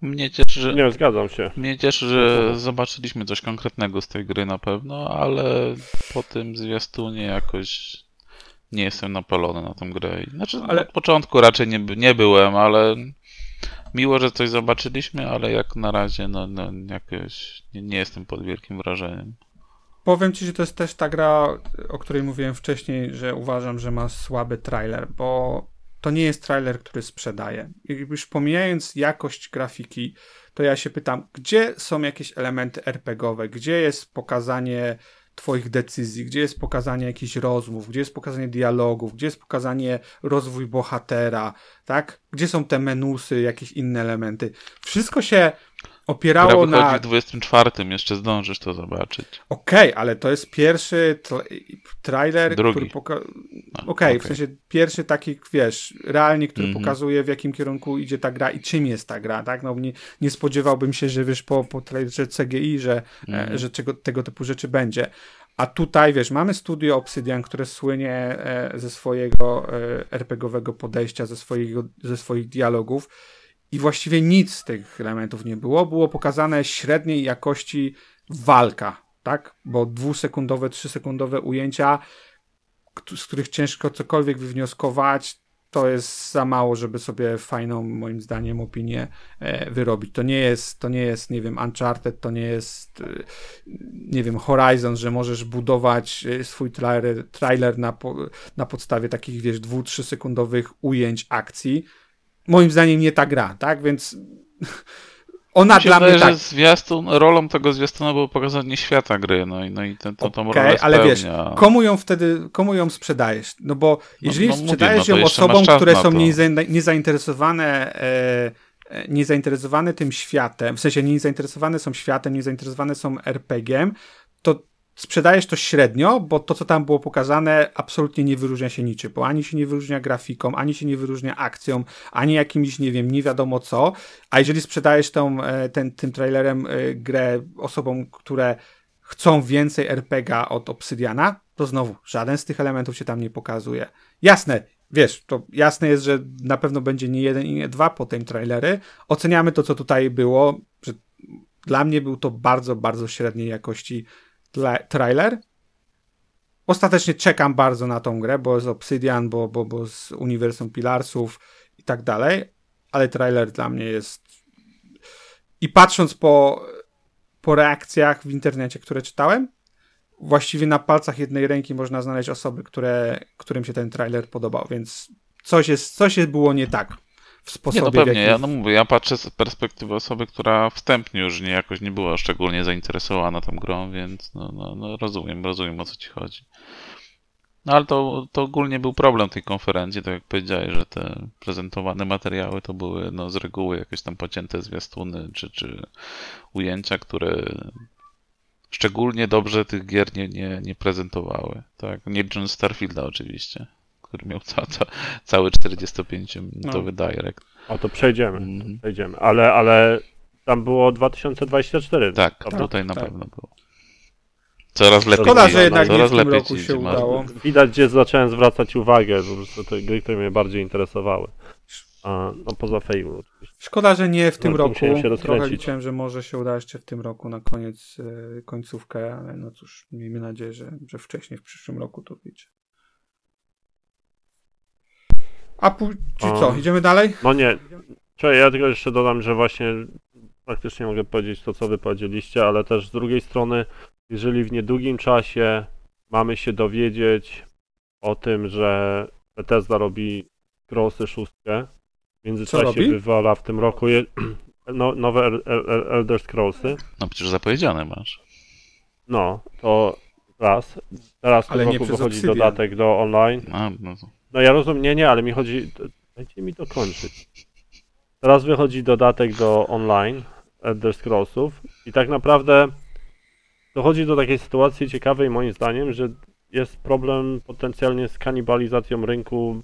Mnie cieszy, że... Nie, zgadzam się. Mnie cieszy, że zobaczyliśmy coś konkretnego z tej gry na pewno, ale po tym zwiastunie jakoś nie jestem napalony na tą grę. Znaczy, Ale- od początku raczej nie, nie byłem, ale miło, że coś zobaczyliśmy, ale jak na razie no, no jakoś nie, nie jestem pod wielkim wrażeniem. Powiem ci, że to jest też ta gra, o której mówiłem wcześniej, że uważam, że ma słaby trailer, bo to nie jest trailer, który sprzedaje. I Już pomijając jakość grafiki, to ja się pytam, gdzie są jakieś elementy RPGowe, gdzie jest pokazanie twoich decyzji, gdzie jest pokazanie jakichś rozmów, gdzie jest pokazanie dialogów, gdzie jest pokazanie rozwój bohatera, tak? Gdzie są te menusy, jakieś inne elementy. Wszystko się opierało wychodzi na w 24, jeszcze zdążysz to zobaczyć. Okej, ale to jest pierwszy tl- trailer, Drugi. który pokazuje. Okej, w okej. sensie pierwszy taki, wiesz, realnie, który Mhm. pokazuje w jakim kierunku idzie ta gra i czym jest ta gra, tak? No nie, nie spodziewałbym się, że wiesz, po, po trailerze CGI, że, Mhm. e, że czego, tego typu rzeczy będzie. A tutaj, wiesz, mamy studio Obsidian, które słynie e, ze swojego e, RPGowego podejścia, ze, swojego, ze swoich dialogów i właściwie nic z tych elementów nie było. Było pokazane średniej jakości walka, tak? Bo dwusekundowe, trzysekundowe ujęcia, z których ciężko cokolwiek wywnioskować, to jest za mało, żeby sobie fajną, moim zdaniem, opinię e, wyrobić. To nie jest, to nie jest, nie wiem, Uncharted, to nie jest, e, nie wiem, Horizon, że możesz budować e, swój trailer, trailer na, na podstawie takich, wiesz, dwu, trzysekundowych ujęć akcji. Moim zdaniem nie ta gra, tak? Więc ona dla mnie tak. zwiastun, rolą tego zwiastuna było pokazanie świata gry, no i, no i ten, to, tą Okej, rolę ale wiesz, komu ją wtedy, komu ją sprzedajesz? No bo jeżeli no mówię, sprzedajesz no to ją osobom, które są niezainteresowane, e, e, niezainteresowane tym światem, w sensie niezainteresowane są światem, niezainteresowane są RPG-iem, to sprzedajesz to średnio, bo to, co tam było pokazane, absolutnie nie wyróżnia się niczym, bo ani się nie wyróżnia grafiką, ani się nie wyróżnia akcją, ani jakimś, nie wiem, nie wiadomo co, a jeżeli sprzedajesz tą, e, ten, tym trailerem e, grę osobom, które chcą więcej RPG od Obsydiana, to znowu żaden z tych elementów się tam nie pokazuje. Jasne, wiesz, to jasne jest, że na pewno będzie nie jeden i nie dwa po tym trailery. Oceniamy to, co tutaj było, dla mnie był to bardzo, bardzo średniej jakości trailer. Ostatecznie czekam bardzo na tą grę, bo z Obsidian, bo, bo, bo z Uniwersum Pilarsów i tak dalej, ale trailer dla mnie jest i patrząc po, po reakcjach w internecie, które czytałem, właściwie na palcach jednej ręki można znaleźć osoby, które, którym się ten trailer podobał, więc coś, jest, coś jest było nie tak w Nie, sposobie, no w pewnie, jaki... ja no mówię, ja patrzę z perspektywy osoby, która wstępnie już nie, jakoś nie była szczególnie zainteresowana tą grą, więc no, no, no rozumiem, rozumiem o co ci chodzi. No ale to, to ogólnie był problem tej konferencji, tak jak powiedziałeś, że te prezentowane materiały to były no, z reguły jakieś tam pocięte zwiastuny czy, czy ujęcia, które szczególnie dobrze tych gier nie, nie, nie prezentowały. Tak, nie licząc Starfielda oczywiście, który miał ca, ca, cały 45-minutowy direct. O to przejdziemy, Mhm. przejdziemy. Ale, ale tam było 2024. Tak, prawda? tutaj na tak. pewno było. Coraz lepiej. Szkoda, że jednak nie coraz w tym lepiej roku się udało. Widać, gdzie zacząłem zwracać uwagę, po prostu te gry, które mnie bardziej interesowały. A, no poza Fable oczywiście. Szkoda, że nie w tym No, roku. musiałem się Trochę rozkręcić. liczyłem, że może się uda jeszcze w tym roku na koniec e, końcówkę, ale no cóż, miejmy nadzieję, że, że wcześniej w przyszłym roku to wyjdzie. A pu- czyli co, idziemy dalej? No nie, Czekaj, ja tylko jeszcze dodam, że właśnie praktycznie mogę powiedzieć to, co wy powiedzieliście, ale też z drugiej strony, jeżeli w niedługim czasie mamy się dowiedzieć o tym, że Bethesda robi Crossy 6, w międzyczasie robi? wywala w tym roku je, no, nowe El- El- Elder Scrollsy, No przecież zapowiedziane masz. no, to raz. Teraz w tym Ale nie roku przez wychodzi Obsidian. dodatek do online. A, no to. No ja rozumiem, nie, nie, ale mi chodzi. Dajcie mi dokończyć. Teraz wychodzi dodatek do online Elder Scrollsów i tak naprawdę dochodzi do takiej sytuacji ciekawej moim zdaniem, że jest problem potencjalnie z kanibalizacją rynku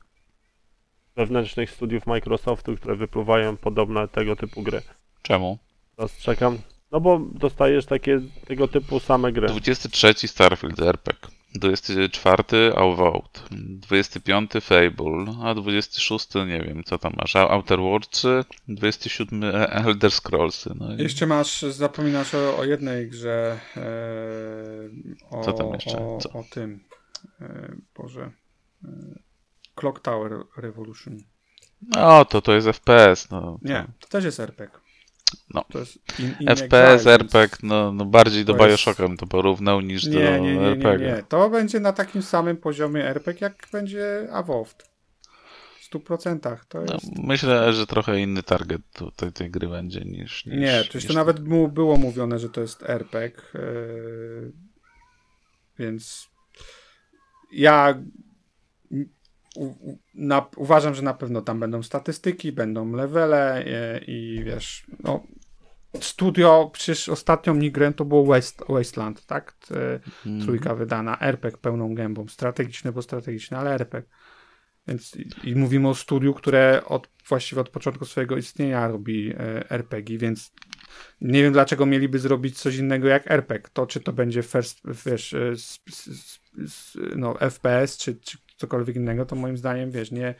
wewnętrznych studiów Microsoftu, które wypływają podobne tego typu gry. Czemu? Teraz czekam. No bo dostajesz takie tego typu same gry. 23 Starfield RPG. 24 Avowed. 25 Fable. A 26 nie wiem co tam masz. Outer Worldsy. 27 Elder Scrollsy. No i Jeszcze masz, zapominasz o, o jednej grze, e, o, Co tam jeszcze? o, Co? o tym, e, Boże, e, Clock Tower Revolution. No to to jest FPS. No, to... Nie, to też jest RPG. No. To in, in FPS, RPG, no, no bardziej do To jest- Bioshocka bym to porównał niż do Nie, nie, nie, nie, RPG. nie. To będzie na takim samym poziomie RPG, jak będzie Avowed. W 100%. To No, jest... myślę, że trochę inny target tutaj tej gry będzie niż. niż nie, przecież niż to nawet mu było mówione, że to jest RPG. Yy... Więc ja u, na, uważam, że na pewno tam będą statystyki, będą levele e, i wiesz, no studio, przecież ostatnią mi grę to było Waste, Wasteland, tak? T- Mm. Trójka wydana, RPG pełną gębą, strategiczne, bo strategiczne, ale RPG. Więc i, i mówimy o studiu, które od, właściwie od początku swojego istnienia robi e, RPG, więc nie wiem dlaczego mieliby zrobić coś innego jak RPG. To czy to będzie first, wiesz, e, s, s, s, no, FPS, czy, czy cokolwiek innego, to moim zdaniem, wiesz, nie,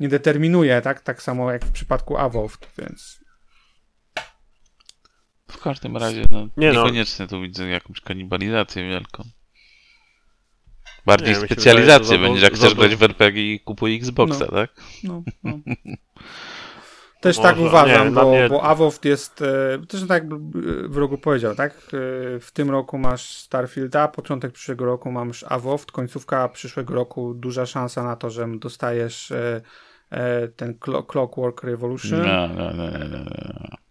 nie determinuje, tak? Tak samo jak w przypadku Avowed, więc W każdym razie, no, Nie no. niekoniecznie tu widzę jakąś kanibalizację wielką. Bardziej Nie, specjalizację będzie, jak chcesz grać w RPG i kupuj Xboxa, No. tak? no, no. Też Może, tak uważam, nie, bo, mnie- bo jest, e, też tak jak wrogu powiedział, tak? E, W tym roku masz Starfielda, początek przyszłego roku masz Avowed, końcówka przyszłego roku duża szansa na to, że dostajesz e, ten Clo- Clockwork Revolution. Nie,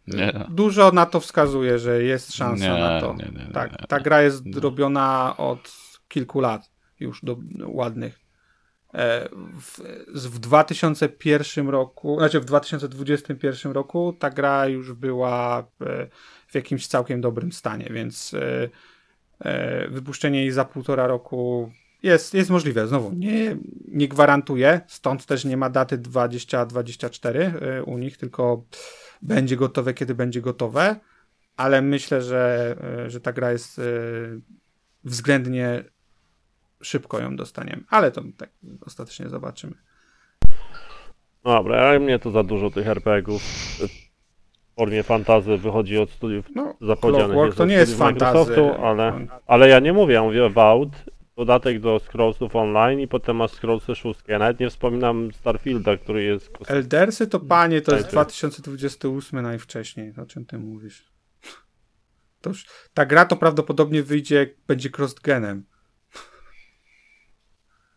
nie. nie. Dużo na to wskazuje, że jest szansa na to. tak, ta gra jest robiona od kilku lat już do, ładnych. E, W, w 2001 roku, znaczy w 2021 roku ta gra już była e, w jakimś całkiem dobrym stanie, więc e, wypuszczenie jej za półtora roku jest, jest możliwe. Znowu, nie, nie gwarantuję, stąd też nie ma daty 2024 e, u nich, tylko będzie gotowe, kiedy będzie gotowe, ale myślę, że, że ta gra jest względnie szybko ją dostaniemy, ale to tak ostatecznie zobaczymy. Dobra, ale mnie to za dużo tych RPG-ów. W formie fantazy wychodzi od studiów No, zapowiedzianych. Clockwork to nie jest fantazy. Ale, ale ja nie mówię, ja mówię Vault, dodatek do Scrollsów Online i potem masz Scrollsy 6. Ja nawet nie wspominam Starfielda, który jest... Eldersy to panie, to jest Tak, 2028 najwcześniej. O czym ty mówisz? To już, ta gra to prawdopodobnie wyjdzie, jak będzie cross-genem.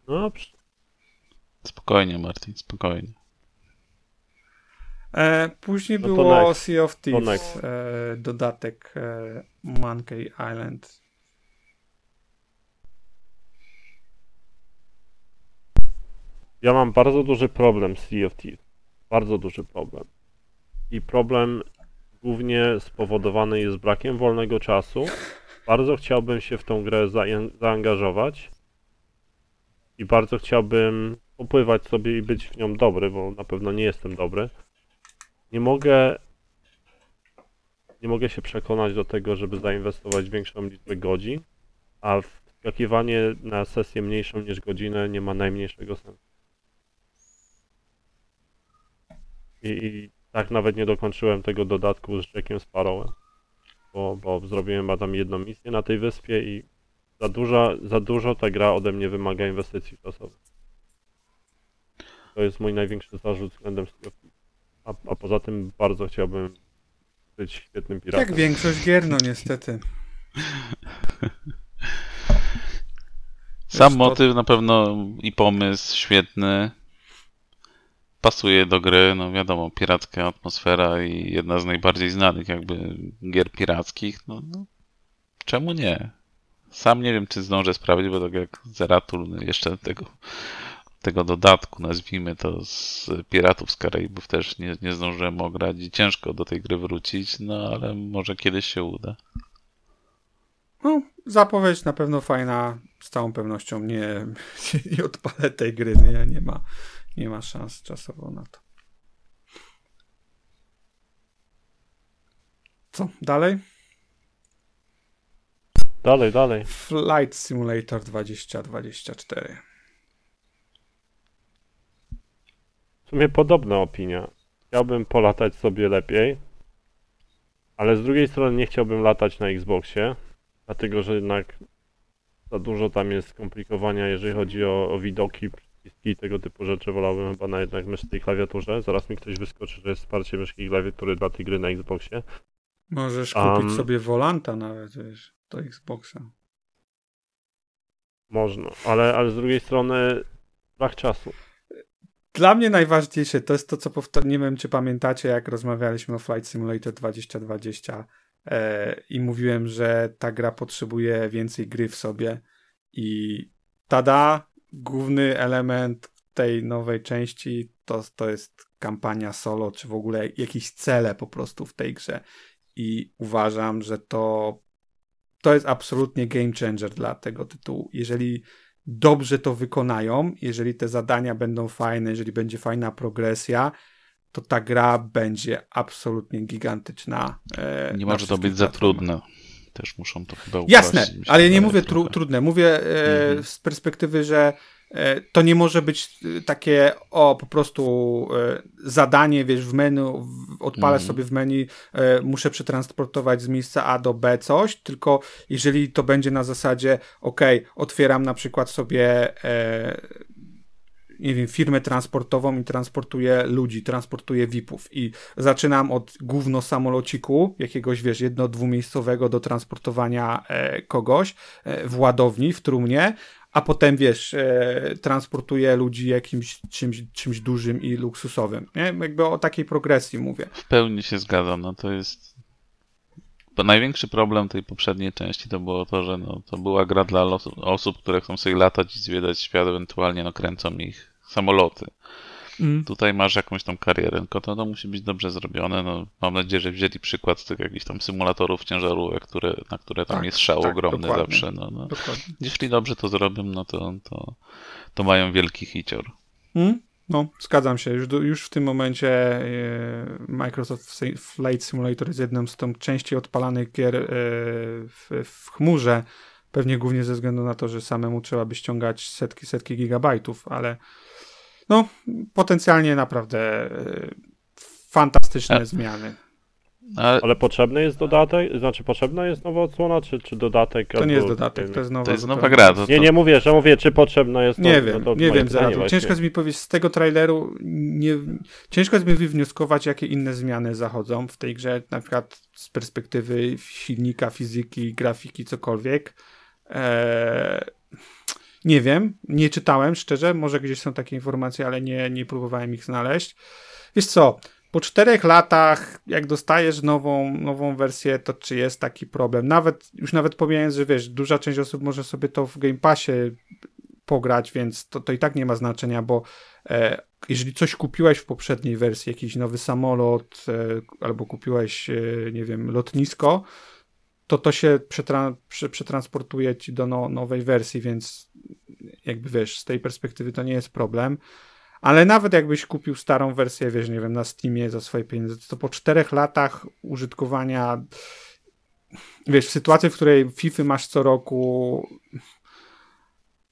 No, psz- Spokojnie, Martin, spokojnie. E, później No było next. Sea of Thieves, e, dodatek e, Monkey Island. ja mam bardzo duży problem z Sea of Thieves. Bardzo duży problem. I problem głównie spowodowany jest brakiem wolnego czasu, bardzo chciałbym się w tą grę zaangażować i bardzo chciałbym popływać sobie i być w nią dobry, bo na pewno nie jestem dobry. Nie mogę nie mogę się przekonać do tego, żeby zainwestować większą liczbę godzin, a wskakiwanie na sesję mniejszą niż godzinę nie ma najmniejszego sensu. I, i tak nawet nie dokończyłem tego dodatku z Jackiem Sparrowem, bo, bo zrobiłem tam jedną misję na tej wyspie i za dużo, za dużo ta gra ode mnie wymaga inwestycji czasowych. To jest mój największy zarzut względem Sea a, a poza tym bardzo chciałbym być świetnym piratem. Jak większość gier, no niestety. Sam motyw na pewno i pomysł świetny. Pasuje do gry, no wiadomo, piracka atmosfera i jedna z najbardziej znanych jakby gier pirackich. No, no czemu nie? Sam nie wiem, czy zdążę sprawdzić, bo tak jak Zeratul no jeszcze tego, tego dodatku, nazwijmy to, z Piratów z Karaibów też nie, nie zdążyłem ograć i ciężko do tej gry wrócić, no ale może kiedyś się uda. No, zapowiedź na pewno fajna. Z całą pewnością nie, nie odpalę tej gry. Nie, nie, ma, nie ma szans czasowo na to. Co? Dalej? Dalej, dalej. Flight Simulator 2024. W sumie podobna opinia. Chciałbym polatać sobie lepiej, ale z drugiej strony nie chciałbym latać na Xboxie, dlatego że jednak za dużo tam jest skomplikowania, jeżeli chodzi o, o widoki, przyciski i tego typu rzeczy. Wolałbym chyba na jednak myszce i klawiaturze. Zaraz mi ktoś wyskoczy, że jest wsparcie myszki i klawiatury dla tej gry na Xboxie. Możesz kupić Am. sobie Volanta nawet, wiesz, do Xboxa. Można, ale, ale z drugiej strony brak czasu. Dla mnie najważniejsze to jest to, co powtar- nie wiem, czy pamiętacie, jak rozmawialiśmy o Flight Simulator 2020 e, i mówiłem, że ta gra potrzebuje więcej gry w sobie i tada, główny element tej nowej części to, to jest kampania solo, czy w ogóle jakieś cele po prostu w tej grze i uważam, że to to jest absolutnie game changer dla tego tytułu. Jeżeli dobrze to wykonają, jeżeli te zadania będą fajne, jeżeli będzie fajna progresja, to ta gra będzie absolutnie gigantyczna. e, Nie może to być za trudne. Też muszą to chyba Jasne, uprościć, ale ja nie mówię tru, trochę. trudne. Mówię e, Mhm. z perspektywy, że to nie może być e, takie, o, po prostu e, zadanie, wiesz, w menu, w, odpalasz Mhm. sobie w menu, e, muszę przetransportować z miejsca A do B coś, tylko jeżeli to będzie na zasadzie, ok, otwieram na przykład sobie e, nie wiem, firmę transportową i transportuję ludzi, transportuję VIP-ów i zaczynam od gówno samolociku, jakiegoś, wiesz, jedno-dwumiejscowego do transportowania e, kogoś e, w ładowni, w trumnie, a potem, wiesz, e, transportuję ludzi jakimś czymś, czymś dużym i luksusowym, nie? Jakby o takiej progresji mówię. W pełni się zgadzam, no to jest... Bo największy problem tej poprzedniej części to było to, że no, to była gra dla osób, które chcą sobie latać i zwiedzać świat, ewentualnie no, kręcą ich samoloty. Tutaj masz jakąś tam karierę, tylko to, to musi być dobrze zrobione. No, mam nadzieję, że wzięli przykład z tych jakichś tam symulatorów ciężarówek, które, na które tam Tak, jest szał tak, ogromny dokładnie. zawsze. No, no. Dokładnie. Jeśli dobrze to zrobią, no to, to, to mają wielki hicior. Mm? No, zgadzam się. Już, już w tym momencie e, Microsoft Flight Simulator jest jedną z tą częściej odpalanych gier e, w, w chmurze. Pewnie głównie ze względu na to, że samemu trzeba by ściągać setki, setki gigabajtów, ale no, potencjalnie naprawdę e, fantastyczne A- zmiany. A Ale potrzebny jest dodatek? Znaczy potrzebna jest nowa odsłona, czy, czy dodatek? To nie jest dodatek, to jest nowa to jest nowa gra. To, to, Nie, nie mówię, że mówię, czy potrzebna jest Nie to, wiem, to nie wiem, właśnie. Ciężko jest mi powiedzieć z tego traileru, nie, ciężko jest mi wywnioskować, jakie inne zmiany zachodzą w tej grze, na przykład z perspektywy silnika, fizyki, grafiki, cokolwiek. Eee, nie wiem, nie czytałem szczerze, może gdzieś są takie informacje, ale nie, nie próbowałem ich znaleźć. Wiesz co, po czterech latach, jak dostajesz nową, nową wersję, to czy jest taki problem? Nawet, już nawet pomijając, że wiesz, duża część osób może sobie to w Game Passie pograć, więc to, to i tak nie ma znaczenia, bo e, jeżeli coś kupiłeś w poprzedniej wersji, jakiś nowy samolot, e, albo kupiłeś, e, nie wiem, lotnisko, to to się przetra- prze- przetransportuje ci do no, nowej wersji, więc jakby wiesz, z tej perspektywy to nie jest problem. Ale nawet jakbyś kupił starą wersję, wiesz, nie wiem, na Steamie za swoje pieniądze, to po czterech latach użytkowania, wiesz, w sytuacji, w której FIFA masz co roku,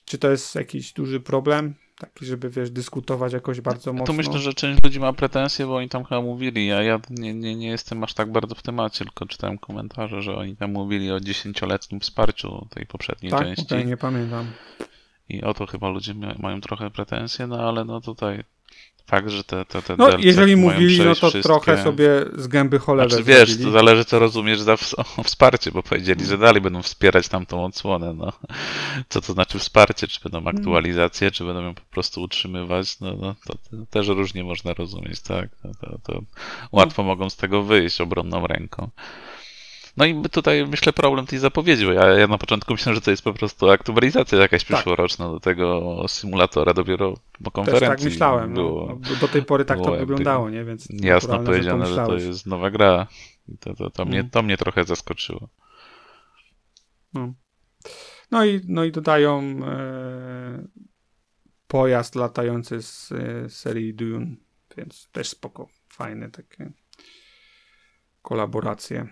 czy to jest jakiś duży problem? Taki, żeby, wiesz, dyskutować jakoś bardzo mocno? To myślę, że część ludzi ma pretensje, bo oni tam chyba mówili, a ja nie, nie, nie jestem aż tak bardzo w temacie, tylko czytałem komentarze, że oni tam mówili o dziesięcioletnim wsparciu tej poprzedniej Tak? części. Okej, nie pamiętam. I o to chyba ludzie mają trochę pretensje, no ale no tutaj fakt, że te, te, te No, jeżeli mówili, no to wszystkie... trochę sobie z gęby cholewę Znaczy wiesz, to zależy co rozumiesz za wsparcie, bo powiedzieli, że dalej będą wspierać tamtą odsłonę, no. Co to znaczy wsparcie? Czy będą Hmm. aktualizacje, czy będą ją po prostu utrzymywać? No, no to, to też różnie można rozumieć, tak? To, to, to łatwo mogą z tego wyjść obronną ręką. No i tutaj myślę problem tej zapowiedzi, bo ja, ja na początku myślałem, że to jest po prostu aktualizacja jakaś Tak. przyszłoroczna do tego symulatora, dopiero po Też konferencji tak myślałem. No. było No, do tej pory tak to wyglądało, nie? Więc jasno powiedziane, że to myślałeś. jest nowa gra. I to, to, to, mnie, No. to mnie trochę zaskoczyło. No. No i, no i dodają e, pojazd latający z e, serii Dune, więc też spoko, fajne takie kolaboracje.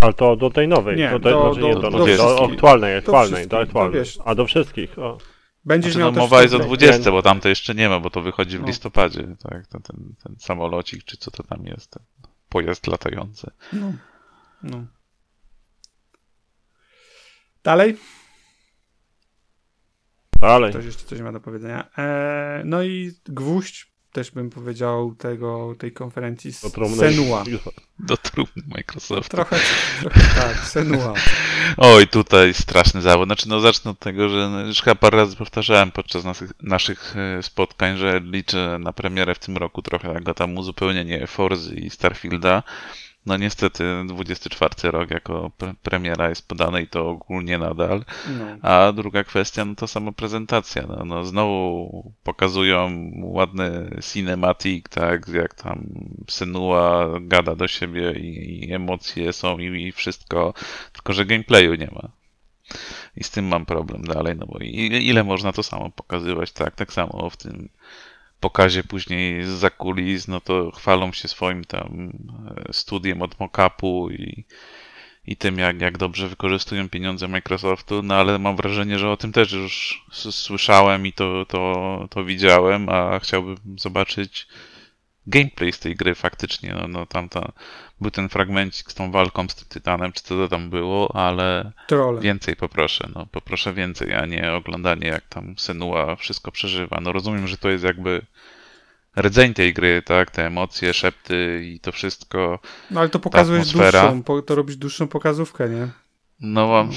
Ale to do tej nowej. Nie, do, tej, do- znaczy nie do- do, do nowej, do, aktualnej, Do aktualnej, wszystkich, do to aktualnej. A do wszystkich. O. Będziesz Znaczy, miał no, mowa jest o tutaj- 20, bo tam to jeszcze nie ma, bo to wychodzi w No. listopadzie. Tak, to ten, ten samolocik, czy co to tam jest, ten pojazd latający. No. no. Dalej? Dalej. Ktoś jeszcze coś ma do powiedzenia. E, no i gwóźdź, też bym powiedział, tego, tej konferencji z Do trumny. Senua. Do trumny Microsoftu. Trochę, trochę tak, Senua. Oj, tutaj straszny zawód. Znaczy, no zacznę od tego, że no, już chyba parę razy powtarzałem podczas naszych, naszych e, spotkań, że liczę na premierę w tym roku trochę jak tam uzupełnienie Forzy i Starfielda. No niestety 24 rok jako pre premiera jest podany i to ogólnie nadal. No. A druga kwestia, no to sama prezentacja. No, no znowu pokazują ładny cinematic, tak, jak tam Senua gada do siebie i, i emocje są i, i wszystko, tylko że gameplayu nie ma. I z tym mam problem dalej, no bo i- ile można to samo pokazywać, tak, tak samo w tym pokazie później z kulis, no to chwalą się swoim tam e, studiem od mockupu i, i tym, jak, jak dobrze wykorzystują pieniądze Microsoftu, no ale mam wrażenie, że o tym też już słyszałem i to, to, to widziałem, a chciałbym zobaczyć gameplay z tej gry faktycznie. No, no tam ta, był ten fragmencik z tą walką z tym Tytanem, czy co to tam było, ale Trolle. więcej poproszę, no poproszę więcej, a nie oglądanie jak tam Senua wszystko przeżywa. No rozumiem, że to jest jakby rdzeń tej gry, tak, te emocje, szepty i to wszystko. No ale to pokazujesz dłuższą, to robisz dłuższą pokazówkę, nie? No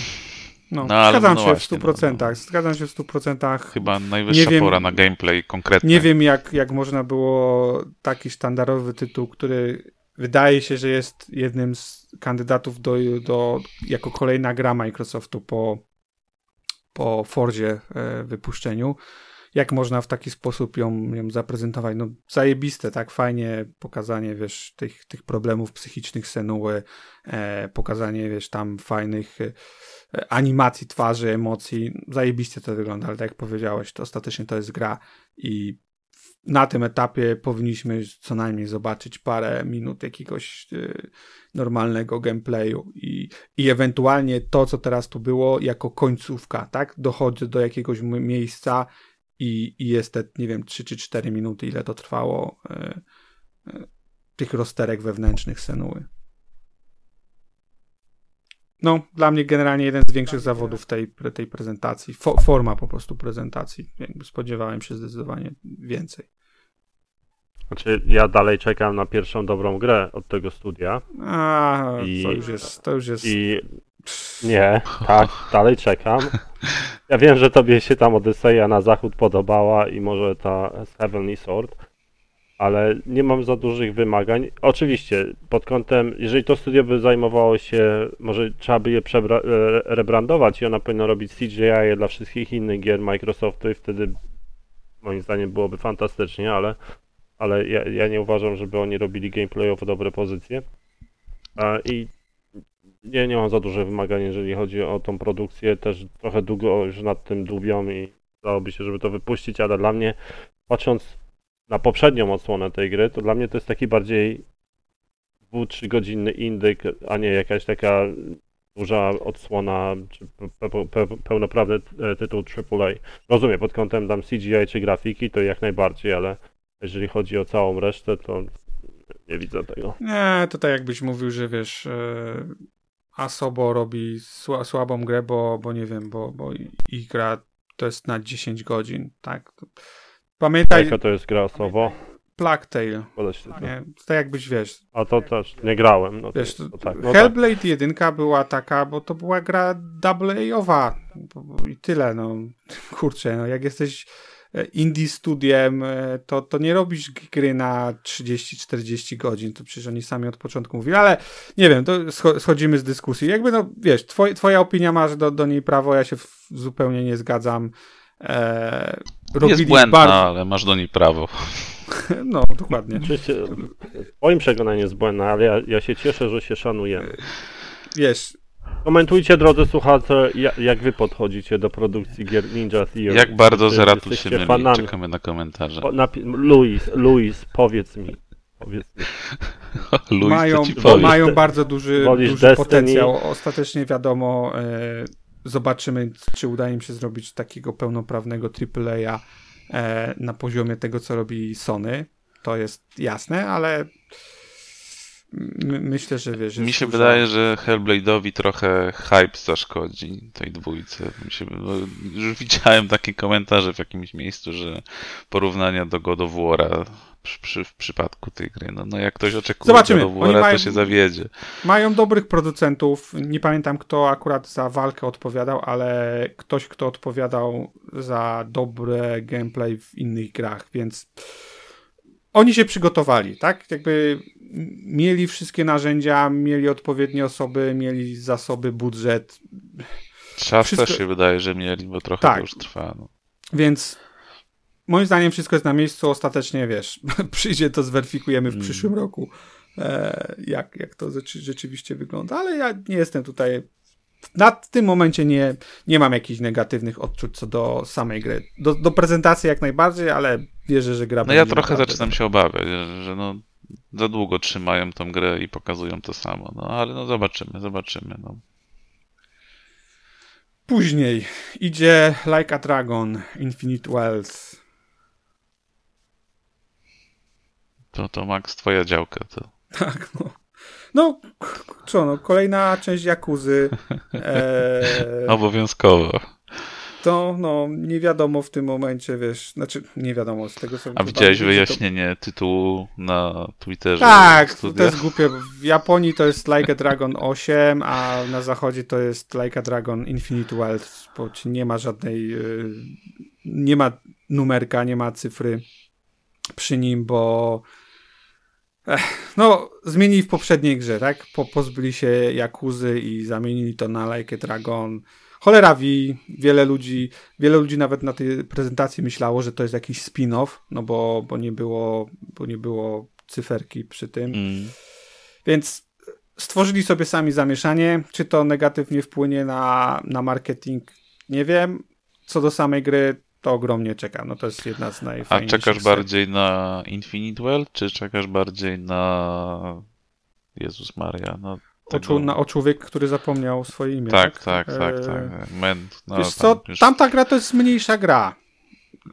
No, No, ale zgadzam no się właśnie, w no, 100%. no. Zgadzam się w 100%. chyba najwyższa wiem- pora na gameplay konkretny. Nie wiem, jak, jak można było taki sztandarowy tytuł, który wydaje się, że jest jednym z kandydatów do, do jako kolejna gra Microsoftu po, po Forzie e, wypuszczeniu. Jak można w taki sposób ją, ją zaprezentować? No zajebiste, tak fajnie pokazanie, wiesz, tych, tych problemów psychicznych Senuły, e, pokazanie, wiesz, tam fajnych e, animacji twarzy, emocji. Zajebiście to wygląda, ale tak jak powiedziałeś, to ostatecznie to jest gra i na tym etapie powinniśmy co najmniej zobaczyć parę minut jakiegoś e, normalnego gameplayu i, i ewentualnie to, co teraz tu było, jako końcówka, tak? Dochodzę do jakiegoś miejsca i, i jest te, nie wiem, 3 czy 4 minuty, ile to trwało e, e, tych rozterek wewnętrznych Senuły. No, dla mnie generalnie jeden z większych zawodów tej, tej prezentacji. Fo, forma po prostu prezentacji. Jakby spodziewałem się zdecydowanie więcej. Znaczy, ja dalej czekam na pierwszą dobrą grę od tego studia. A, I- to już jest, to już jest. I nie, tak, dalej czekam. Ja wiem, że tobie się tam Odyseja na zachód podobała i może ta Heavenly Sword, ale nie mam za dużych wymagań. Oczywiście, pod kątem, jeżeli to studio by zajmowało się, może trzeba by je e, rebrandować i ona powinna robić CGI dla wszystkich innych gier Microsoftu i wtedy moim zdaniem byłoby fantastycznie, ale, ale ja, ja nie uważam, żeby oni robili gameplayowo dobre pozycje. A, I nie, nie mam za duże wymagań, jeżeli chodzi o tą produkcję. Też trochę długo już nad tym dłubią i dałoby się, żeby to wypuścić, ale dla mnie, patrząc na poprzednią odsłonę tej gry, to dla mnie to jest taki bardziej 2-3 godzinny indyk, a nie jakaś taka duża odsłona, czy pe, pe, pe, pełnoprawny e, tytuł AAA. Rozumiem, pod kątem tam CGI czy grafiki to jak najbardziej, ale jeżeli chodzi o całą resztę, to nie widzę tego. Nie, to tak jakbyś mówił, że wiesz, e, Asobo robi sła, słabą grę, bo, bo nie wiem, bo, bo ich gra to jest na 10 godzin, tak? Pamiętaj, Jaka to jest gra osobo? Plague Tale, Podać tytuł. nie? Tak jakbyś, wiesz, A to też nie grałem. No to, Wiesz, to, to, tak. No tak. Hellblade 1 była taka, bo to była gra AA-owa i tyle, no. Kurczę, no jak jesteś e, indie studiem, e, to, to nie robisz gry na 30-40 godzin, to przecież oni sami od początku mówili, ale nie wiem, to scho- schodzimy z dyskusji. Jakby no, wiesz, twoj, twoja opinia masz do, do niej prawo, ja się w, zupełnie nie zgadzam. E, robili Jest błędna, bardzo- ale masz do niej prawo. No, dokładnie. Oczywiście moim przekonaniem jest błędne, ale ja, ja się cieszę, że się szanujemy. Wiesz, Komentujcie, drodzy słuchacze, ja- jak wy podchodzicie do produkcji gier Ninja Theory. Jak bardzo Zeratul się myli. fanami? Czekamy na komentarze. O, napi- Luis, Luis, powiedz mi. Powiedz mi. Luis, mają, mają bardzo duży, duży Destiny? potencjał. Ostatecznie wiadomo, e, zobaczymy, czy uda im się zrobić takiego pełnoprawnego AAA e, na poziomie tego, co robi Sony. To jest jasne, ale my, myślę, że wiesz. Mi się dużo- wydaje, że Hellblade'owi trochę hype zaszkodzi tej dwójce. Się, no, już widziałem takie komentarze w jakimś miejscu, że porównania do God of War'a przy, w przypadku tej gry. No, no jak ktoś oczekuje Zobaczymy. God of War'a, mają- to się zawiedzie. Mają dobrych producentów. Nie pamiętam, kto akurat za walkę odpowiadał, ale ktoś, kto odpowiadał za dobre gameplay w innych grach, więc oni się przygotowali, tak? Jakby mieli wszystkie narzędzia, mieli odpowiednie osoby, mieli zasoby, budżet, Czas Wszystko- też się wydaje, że mieli, bo trochę Tak. to już trwa. No. więc moim zdaniem wszystko jest na miejscu. Ostatecznie, wiesz, przyjdzie to zweryfikujemy w Mm. przyszłym roku, e, jak, jak to rzeczy- rzeczywiście wygląda, ale ja nie jestem tutaj na tym momencie nie, nie mam jakichś negatywnych odczuć co do samej gry. Do, do prezentacji jak najbardziej, ale wierzę, że gra No ja trochę zaczynam się obawiać, że, że no, za długo trzymają tą grę i pokazują to samo. No ale no zobaczymy, zobaczymy. No. Później idzie Like a Dragon, Infinite Wells. To, to Max, twoja działka. To. Tak, no. No, co no, kolejna część Jakuzy. E, Obowiązkowo. to, no, nie wiadomo w tym momencie, wiesz, znaczy, nie wiadomo z tego, co... A widziałeś że to- wyjaśnienie tytułu na Twitterze? Tak, to jest głupie. W Japonii to jest Like a Dragon 8, a na zachodzie to jest Like a Dragon Infinite Wealth, bo nie ma żadnej, y, nie ma numerka, nie ma cyfry przy nim, bo no, zmienili w poprzedniej grze, tak? Po, pozbyli się Jakuzy i zamienili to na Like Dragon. Cholera wie, wiele ludzi, wiele ludzi nawet na tej prezentacji myślało, że to jest jakiś spin-off, no bo, bo nie było, bo nie było cyferki przy tym. Mm. Więc stworzyli sobie sami zamieszanie. Czy to negatywnie wpłynie na, na marketing? Nie wiem. Co do samej gry, to ogromnie czekam. No to jest jedna z A najfajniejszych. czekasz serii. bardziej na Infinite Well, czy czekasz bardziej na Jezus Maria? No, O, czu- na, o człowiek, który zapomniał swoje imię. Tak, tak, tak, E, tak. Men, no, Wiesz tam co, już- tamta gra to jest mniejsza gra.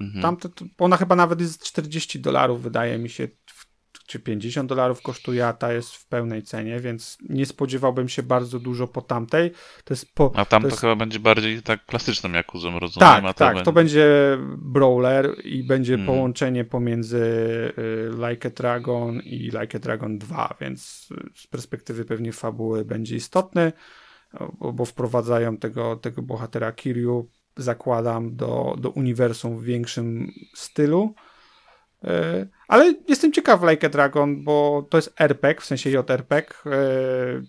Mhm. Tamte, ona chyba nawet jest 40 dolarów, wydaje mi się, czy 50 dolarów kosztuje, a ta jest w pełnej cenie, więc nie spodziewałbym się bardzo dużo po tamtej. To jest po, A tam to to, jest- chyba będzie bardziej tak klasyczną Jakuzą, rozumiem? Tak, a to tak, będzie... to będzie brawler i będzie Mhm. połączenie pomiędzy y, Like a Dragon i Like a Dragon 2, więc y, z perspektywy pewnie fabuły będzie istotny, bo, bo wprowadzają tego, tego bohatera Kiryu, zakładam, do, do uniwersum w większym stylu. Y, Ale jestem ciekaw Like a Dragon, bo to jest RPG, w sensie JRPG, y,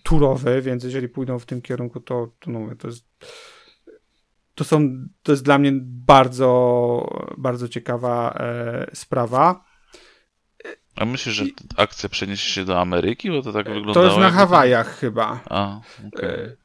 turowy, więc jeżeli pójdą w tym kierunku, to, to, no, to jest to są, to jest dla mnie bardzo, bardzo ciekawa e, sprawa. A myślisz, że akcja przeniesie się do Ameryki? Bo to tak wyglądało. To jest na Hawajach chyba. A, okej. E,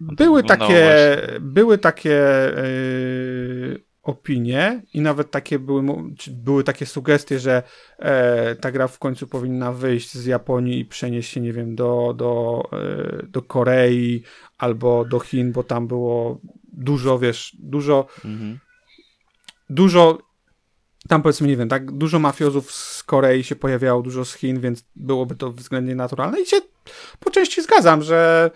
No to Były takie, były takie yy, opinie i nawet takie były, były takie sugestie, że e, ta gra w końcu powinna wyjść z Japonii i przenieść się, nie wiem, do, do, e, do Korei albo do Chin, bo tam było dużo, wiesz, dużo, Mhm. dużo tam powiedzmy, nie wiem, tak, dużo mafiozów z Korei się pojawiało, dużo z Chin, więc byłoby to względnie naturalne i się po części zgadzam, że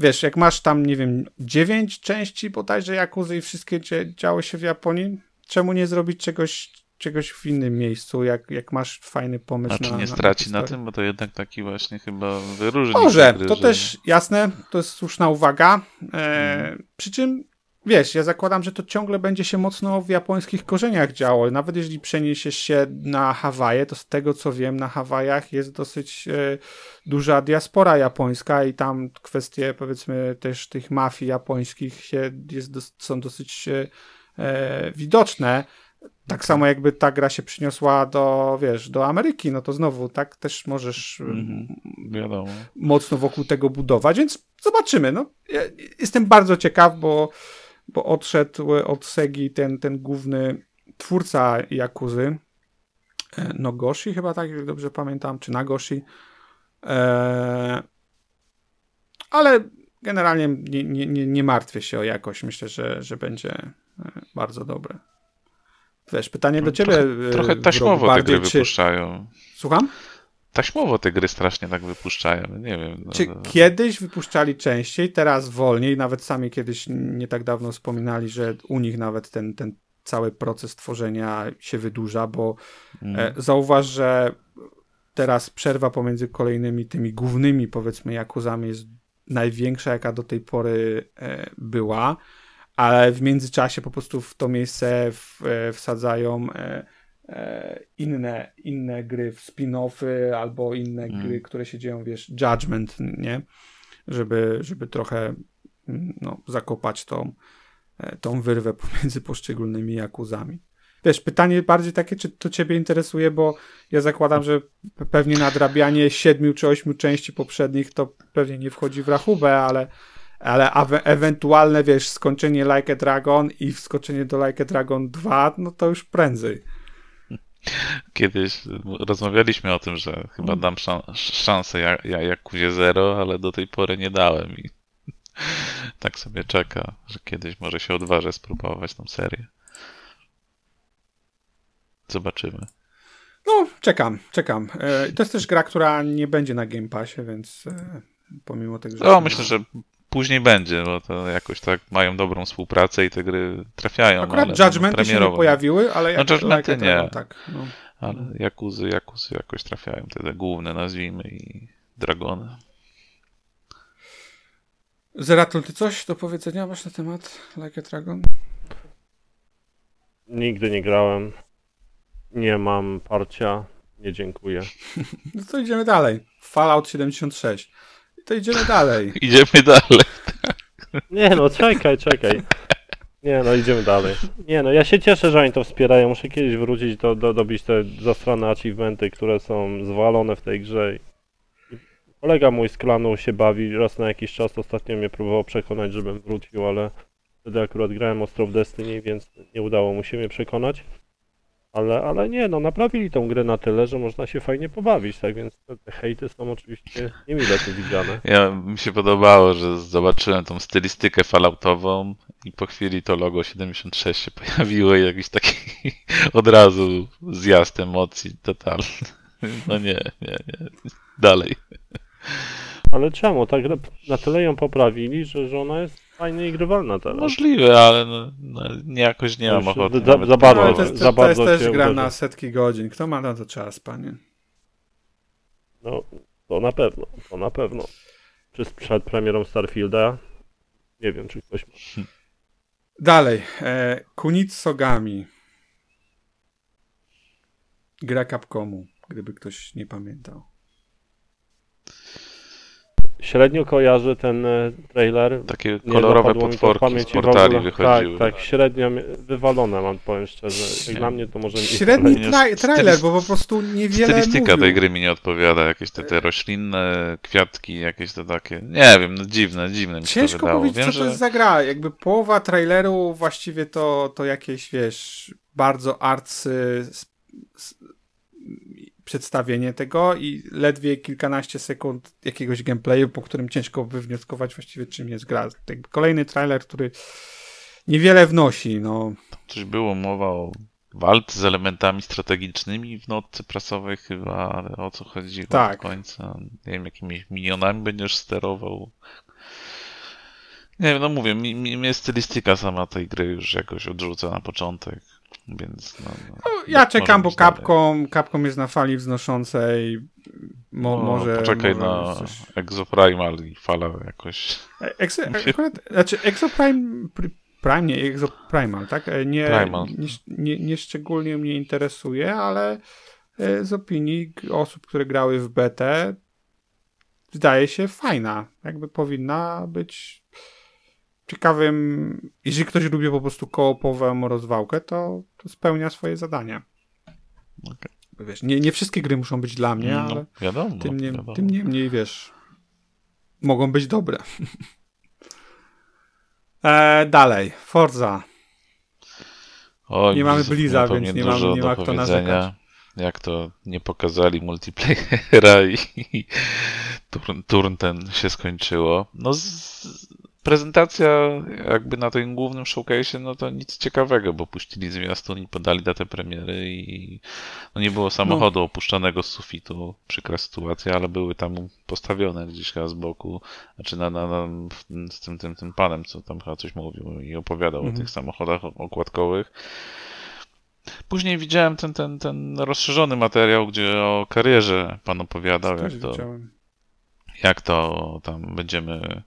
wiesz, jak masz tam, nie wiem, dziewięć części bodajże Jakuzy i wszystkie działy się w Japonii, czemu nie zrobić czegoś, czegoś w innym miejscu, jak, jak masz fajny pomysł A czy na nie na straci na historię? tym? Bo to jednak taki właśnie chyba wyróżnik. Może, gry, to że- też jasne, to jest słuszna uwaga. E, Mhm. Przy czym, wiesz, ja zakładam, że to ciągle będzie się mocno w japońskich korzeniach działo. Nawet jeżeli przeniesiesz się na Hawaje, to z tego co wiem, na Hawajach jest dosyć e, duża diaspora japońska i tam kwestie, powiedzmy, też tych mafii japońskich się, jest są dosyć e, e, widoczne. Tak samo jakby ta gra się przyniosła do, wiesz, do Ameryki, no to znowu tak też możesz Mhm. Mocno wokół tego budować, więc zobaczymy. No, ja jestem bardzo ciekaw, bo, bo odszedł od Segi ten, ten główny twórca Jakuzy, e, Nogoshi chyba tak, jak dobrze pamiętam, czy Nagoshi. E, ale generalnie nie, nie, nie, nie martwię się o jakość. Myślę, że, że będzie e, bardzo dobre. Wiesz, pytanie do ciebie. Trochę, e, trochę taśmowo te gry czy... wypuszczają. Słucham? Taśmowo te gry strasznie tak wypuszczają. Nie wiem. no, Czy no. kiedyś wypuszczali częściej, teraz wolniej, nawet sami kiedyś nie tak dawno wspominali, że u nich nawet ten, ten cały proces tworzenia się wydłuża, bo Mm. e, zauważ, że teraz przerwa pomiędzy kolejnymi tymi głównymi powiedzmy Jakuzami jest największa, jaka do tej pory e, była, ale w międzyczasie po prostu w to miejsce w, e, wsadzają inne, inne gry, w spin-offy albo inne Mm. gry, które się dzieją, wiesz, Judgment, nie? Żeby, żeby trochę mm, no, zakopać tą, e, tą wyrwę pomiędzy poszczególnymi Jakuzami. Wiesz, pytanie bardziej takie, czy to ciebie interesuje, bo ja zakładam, że pe- pewnie nadrabianie siedmiu czy ośmiu części poprzednich to pewnie nie wchodzi w rachubę, ale, ale ewentualne, wiesz, skończenie Like a Dragon i wskoczenie do Like a Dragon 2, no to już prędzej. Kiedyś rozmawialiśmy o tym, że chyba Mm. dam szan- szansę ja, ja, Jakuzie Zero, ale do tej pory nie dałem i tak sobie czeka, że kiedyś może się odważę spróbować tą serię. Zobaczymy. No, czekam, czekam. E, to jest też gra, która nie będzie na Game Passie, więc e, pomimo tego, że... No, myślę, że później będzie, bo to jakoś tak mają dobrą współpracę i te gry trafiają. Akurat ale Judgmenty się nie pojawiły, ale jak No, Judgmenty nie. tak. No. Ale Jakuzy, Jakuzy jakoś trafiają, te, te główne nazwijmy i Dragony. Zeratul, ty coś do powiedzenia masz na temat Like a Dragon? Nigdy nie grałem. Nie mam parcia. Nie dziękuję. No to idziemy dalej. Fallout 76. To idziemy dalej. Idziemy dalej. Nie no, czekaj, czekaj. Nie no, idziemy dalej. Nie no, ja się cieszę, że oni to wspierają. Muszę kiedyś wrócić do, do dobić te zastrane achievementy, które są zwalone w tej grze. I Kolega mój z klanu się bawi raz na jakiś czas. Ostatnio mnie próbował przekonać, żebym wrócił, ale wtedy akurat grałem ostro w Destiny, więc nie udało mu się mnie przekonać. Ale, ale nie, no naprawili tą grę na tyle, że można się fajnie pobawić, tak więc te, hejty są oczywiście niemile tu widziane. Ja, mi się podobało, że zobaczyłem tą stylistykę falloutową i po chwili to logo 76 się pojawiło i jakiś taki od razu zjazd emocji totalny. No nie, nie, nie. Dalej. Ale czemu? Tak na- tyle ją poprawili, że, że ona jest fajnie i grywalna teraz. Możliwe, ale no, no, nie, jakoś nie To mam ochoty. za- za bardzo- próbować. to jest, za to jest bardzo też cię gra uderzy. na setki godzin. Kto ma na to czas, panie? No, to na pewno, to na pewno. Czy przed premierą Starfielda? Nie wiem, czy ktoś ma. Dalej. E, Kunitsogami. Gra Capcomu, gdyby ktoś nie pamiętał. Średnio kojarzę ten e, trailer. Takie kolorowe to potworki z portali ogóle. wychodziły. Tak, tak, średnio wywalone mam, powiem szczerze. Jak dla mnie to może nie Średni tra- trailer, bo po prostu niewiele Stylistyka mówił. tej gry mi nie odpowiada, jakieś te, te roślinne kwiatki, jakieś te takie, nie wiem, no dziwne, dziwne mi się to Ciężko wydało. powiedzieć, Wiem, co że to jest za gra. Jakby połowa traileru właściwie to, to jakieś, wiesz, bardzo arcy przedstawienie tego i ledwie kilkanaście sekund jakiegoś gameplayu, po którym ciężko wywnioskować właściwie czym jest gra. Jakby kolejny trailer, który niewiele wnosi, no. coś było mowa o walce z elementami strategicznymi w notce prasowej chyba, ale o co chodziło Tak. do końca? Nie wiem, jakimi minionami będziesz sterował. Nie wiem, no mówię, mnie stylistyka sama tej gry już jakoś odrzuca na początek, więc no, no, No, Ja czekam, bo. Capcom, Capcom jest na fali wznoszącej. Mo, No, może. Poczekaj może na coś... Exoprimal i fala jakoś. E, Ex, akurat, znaczy Exoprime, Pr- Prime, nie, Exoprimal, tak? E, Nie, Primal. nie, nie, nie szczególnie mnie interesuje, ale e, z opinii osób, które grały w betę, wydaje się fajna. Jakby powinna być ciekawym. Jeżeli ktoś lubi po prostu koopową rozwałkę, to, to spełnia swoje zadania. Okej. Wiesz, nie, nie wszystkie gry muszą być dla mnie, ale No, wiadomo, tym, nie, wiadomo. tym niemniej, wiesz, mogą być dobre. e, dalej, Forza. Oj, Nie mamy Bliza, więc nie mamy- nie ma kto narzekać. Jak to nie pokazali multiplayera i, i turn, turn ten się skończyło. No z- prezentacja jakby na tym głównym showcase, no to nic ciekawego, bo puścili zwiastun i podali datę premiery i no nie było samochodu opuszczanego z sufitu, przykra sytuacja, ale były tam postawione gdzieś chyba z boku, znaczy na, na, na, z tym, tym, tym panem, co tam chyba coś mówił i opowiadał Mhm. o tych samochodach okładkowych. Później widziałem ten, ten, ten rozszerzony materiał, gdzie o karierze pan opowiadał, jak to, widziałem. jak to tam będziemy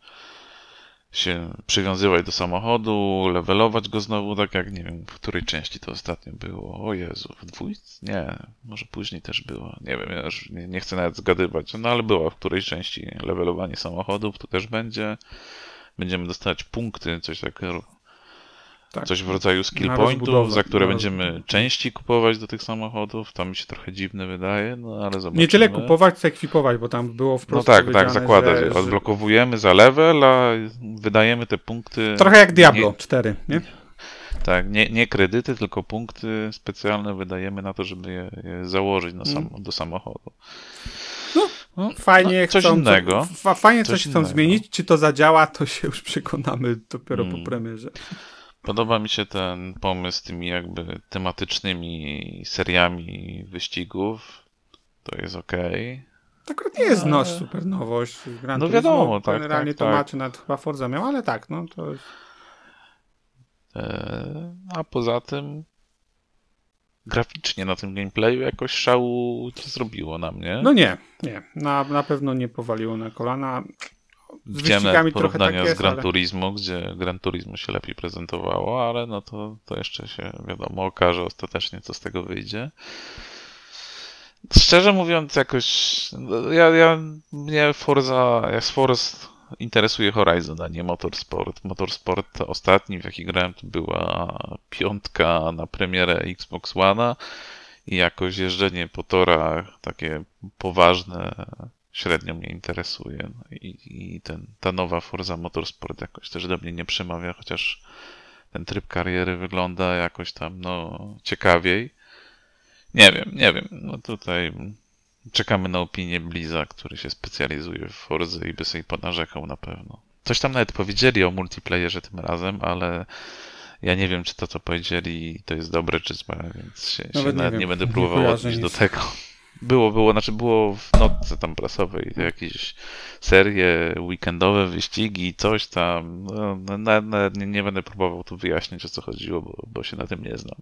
się przywiązywać do samochodu, levelować go znowu, tak jak nie wiem, w której części to ostatnio było. O Jezu, w dwójce? Nie, może później też było. Nie wiem, już nie, nie chcę nawet zgadywać, no ale była w którejś części levelowanie samochodów, tu też będzie. Będziemy dostawać punkty, coś takiego, Tak. coś w rodzaju skill Na pointów, za które będziemy części kupować do tych samochodów. To mi się trochę dziwne wydaje, no ale zobaczymy. Nie tyle kupować, co ekwipować, bo tam było No wprost tak, tak, powiedziane, zakłada, że, że odblokowujemy za level, a wydajemy te punkty. Trochę jak Diablo Nie, 4, nie? tak, nie, nie kredyty, tylko punkty specjalne wydajemy na to, żeby je, je założyć na sam, do samochodu. No, Fajnie no, coś chcą, innego. Fa, fajnie coś, Coś chcą innego. zmienić. Czy to zadziała, to się już przekonamy dopiero Mm. po premierze. Podoba mi się ten pomysł z tymi jakby tematycznymi seriami wyścigów. To jest okej. To akurat nie jest no, Ale- super nowość. Gran No Turismo wiadomo, tak, Generalnie tak, to tak. macie, nawet chyba Forza miał, ale tak, no to jest... E, A poza tym graficznie na tym gameplayu jakoś szału nie zrobiło na mnie. No nie, nie. Na, na pewno nie powaliło na kolana. Z nawet trochę porównania tak jest, z Gran ale... Turismo, gdzie Gran Turismo się lepiej prezentowało, ale no to, to jeszcze się, wiadomo, okaże ostatecznie, co z tego wyjdzie. Szczerze mówiąc, jakoś no, ja, ja mnie Forza, ja z Forza interesuje Horizon, a nie Motorsport. Motorsport ostatni, w jaki grałem, to była piątka na premierę Xbox One'a i jakoś jeżdżenie po torach takie poważne średnio mnie interesuje. No i, i ten, ta nowa Forza Motorsport jakoś też do mnie nie przemawia, chociaż ten tryb kariery wygląda jakoś tam no ciekawiej. Nie wiem, nie wiem. No tutaj czekamy na opinię Bliza, który się specjalizuje w Forze i by sobie ponarzekał na pewno. Coś tam nawet powiedzieli o multiplayerze tym razem, ale ja nie wiem, czy to, co powiedzieli, to jest dobre, czy złe, więc się, się Nawet nawet, nie nie, będę próbował odnieść do tego. Było, było, znaczy było w notce tam prasowej jakieś serie, weekendowe wyścigi, coś tam. No, no, na, na, nie, nie będę próbował tu wyjaśnić, o co chodziło, bo, bo się na tym nie znam.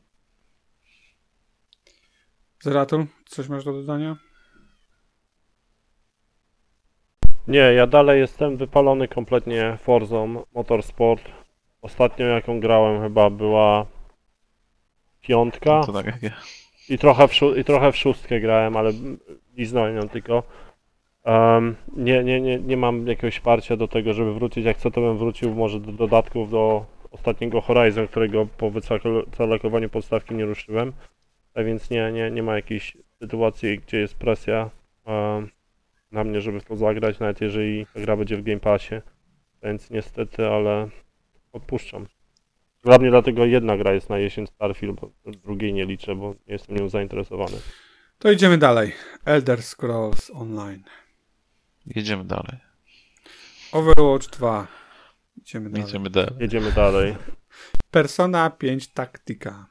Zeratul, coś masz do dodania? Nie, ja dalej jestem wypalony kompletnie Forzą Motorsport. Ostatnią jaką grałem chyba była piątka To tak jak ja. I trochę w, i trochę w szóstkę grałem, ale liznąłem ją tylko. Em, nie, nie, nie, nie mam jakiegoś wsparcia do tego, żeby wrócić. Jak co, to bym wrócił może do dodatków do ostatniego Horizon, którego po wycalekowaniu podstawki nie ruszyłem. A więc nie, nie, nie ma jakiejś sytuacji, gdzie jest presja em, na mnie, żeby to zagrać, nawet jeżeli gra będzie w Game Passie. Więc niestety, ale odpuszczam. Dla mnie dlatego jedna gra jest na jesień Starfield, bo drugiej nie liczę, bo nie jestem nią zainteresowany. To idziemy dalej. Elder Scrolls Online. Jedziemy dalej. Overwatch 2. Idziemy dalej. Jedziemy dalej. Jedziemy dalej. Persona 5 Taktika.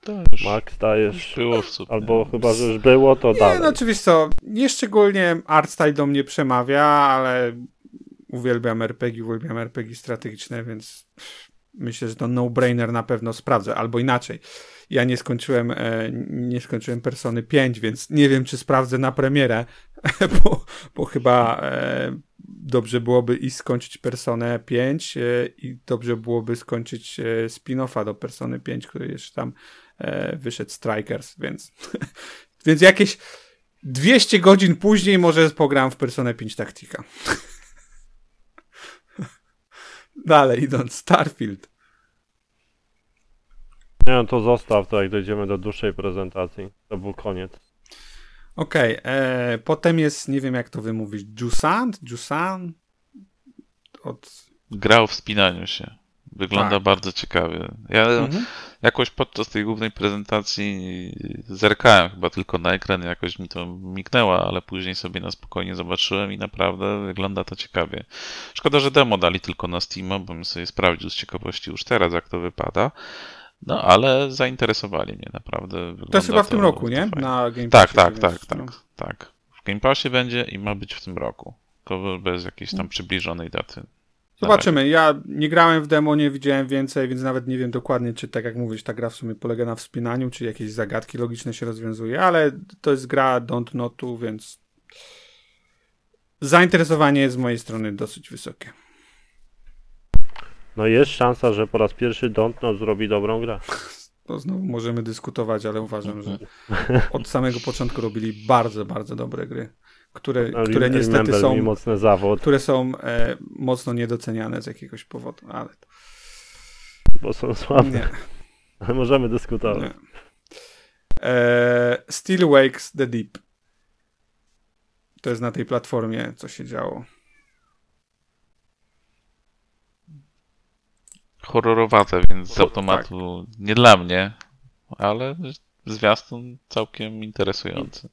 To już Max, dajesz. było w sumie. Albo chyba, że już było, to Nie, dalej. no oczywiście co, nie szczególnie artstyle do mnie przemawia, ale uwielbiam RPG, uwielbiam RPG strategiczne, więc myślę, że to no-brainer na pewno sprawdzę, albo inaczej. Ja nie skończyłem, e, nie skończyłem Persony 5, więc nie wiem, czy sprawdzę na premierę, bo, bo chyba e, dobrze byłoby i skończyć Personę 5 e, i dobrze byłoby skończyć e, spin-offa do Persony 5, który jeszcze tam e, wyszedł Strikers, więc, więc jakieś 200 godzin później może pogram w Personę 5 Taktika. Dalej idąc, Starfield. Nie, no to zostaw, to jak dojdziemy do dłuższej prezentacji. To był koniec. Okej, e, potem jest, nie wiem jak to wymówić, Jusant? Jusan? Od... Gra o wspinaniu się. Wygląda Tak. bardzo ciekawie. Ja Mhm. jakoś podczas tej głównej prezentacji zerkałem chyba tylko na ekran, jakoś mi to mignęło, ale później sobie na spokojnie zobaczyłem i naprawdę wygląda to ciekawie. Szkoda, że demo dali tylko na Steama, bo bym sobie sprawdził z ciekawości już teraz, jak to wypada. No, ale zainteresowali mnie naprawdę. To jest Wygląda chyba w tym roku, nie? fajnie. Na Game Tak, Passie, tak, więc, tak, no. tak, tak. W Game Passie będzie i ma być w tym roku. Tylko bez jakiejś tam przybliżonej daty. Zobaczymy. Ja nie grałem w demo, nie widziałem więcej, więc nawet nie wiem dokładnie, czy tak jak mówisz, ta gra w sumie polega na wspinaniu, czy jakieś zagadki logiczne się rozwiązuje, ale to jest gra Don't Notu, więc zainteresowanie jest z mojej strony dosyć wysokie. No jest szansa, że po raz pierwszy Dontnod zrobi dobrą grę. To znowu możemy dyskutować, ale uważam, że od samego początku robili bardzo, bardzo dobre gry, które, No, które niestety są mocny zawód, które są e, mocno niedoceniane z jakiegoś powodu, ale to, bo są słabe. nie, Ale możemy dyskutować. nie. E, Still Wakes the Deep. To jest na tej platformie, co się działo. Horrorowate, więc z automatu nie dla mnie, ale zwiastun całkiem interesujący.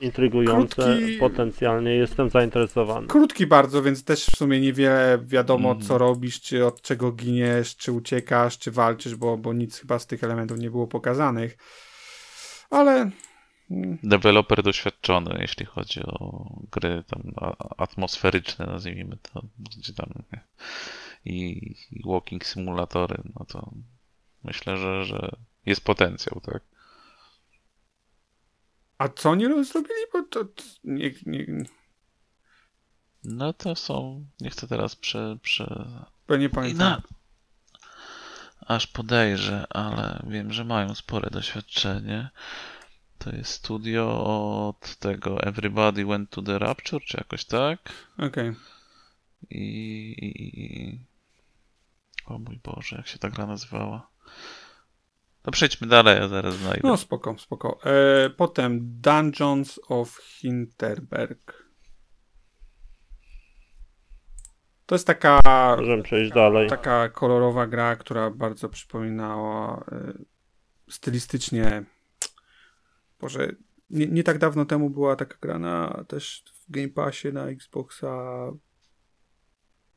Intrygujące, Krótki- potencjalnie jestem zainteresowany. Krótki bardzo, więc też w sumie niewiele wiadomo, Mhm. co robisz, czy od czego giniesz, czy uciekasz, czy walczysz, bo, bo nic chyba z tych elementów nie było pokazanych. Ale mm, Deweloper doświadczony, jeśli chodzi o gry tam atmosferyczne, nazwijmy to, gdzie tam i, i walking simulatory, no to myślę, że, że jest potencjał, tak? A co oni zrobili? Bo to, nie, nie, No to są, nie chcę teraz prze, prze, bo nie pamiętam. na... Aż podejrzę, ale wiem, że mają spore doświadczenie. To jest studio od tego Everybody Went to the Rapture, czy jakoś tak? Okej. I... i- i- O mój Boże, jak się ta gra nazywała? To przejdźmy dalej, ja zaraz znajdę. No spoko, spoko. E, potem Dungeons of Hinterberg. To jest taka, Możemy przejść dalej. taka kolorowa gra, która bardzo przypominała e, stylistycznie. Boże, nie, nie tak dawno temu była taka gra na, też w Game Passie na Xboxa.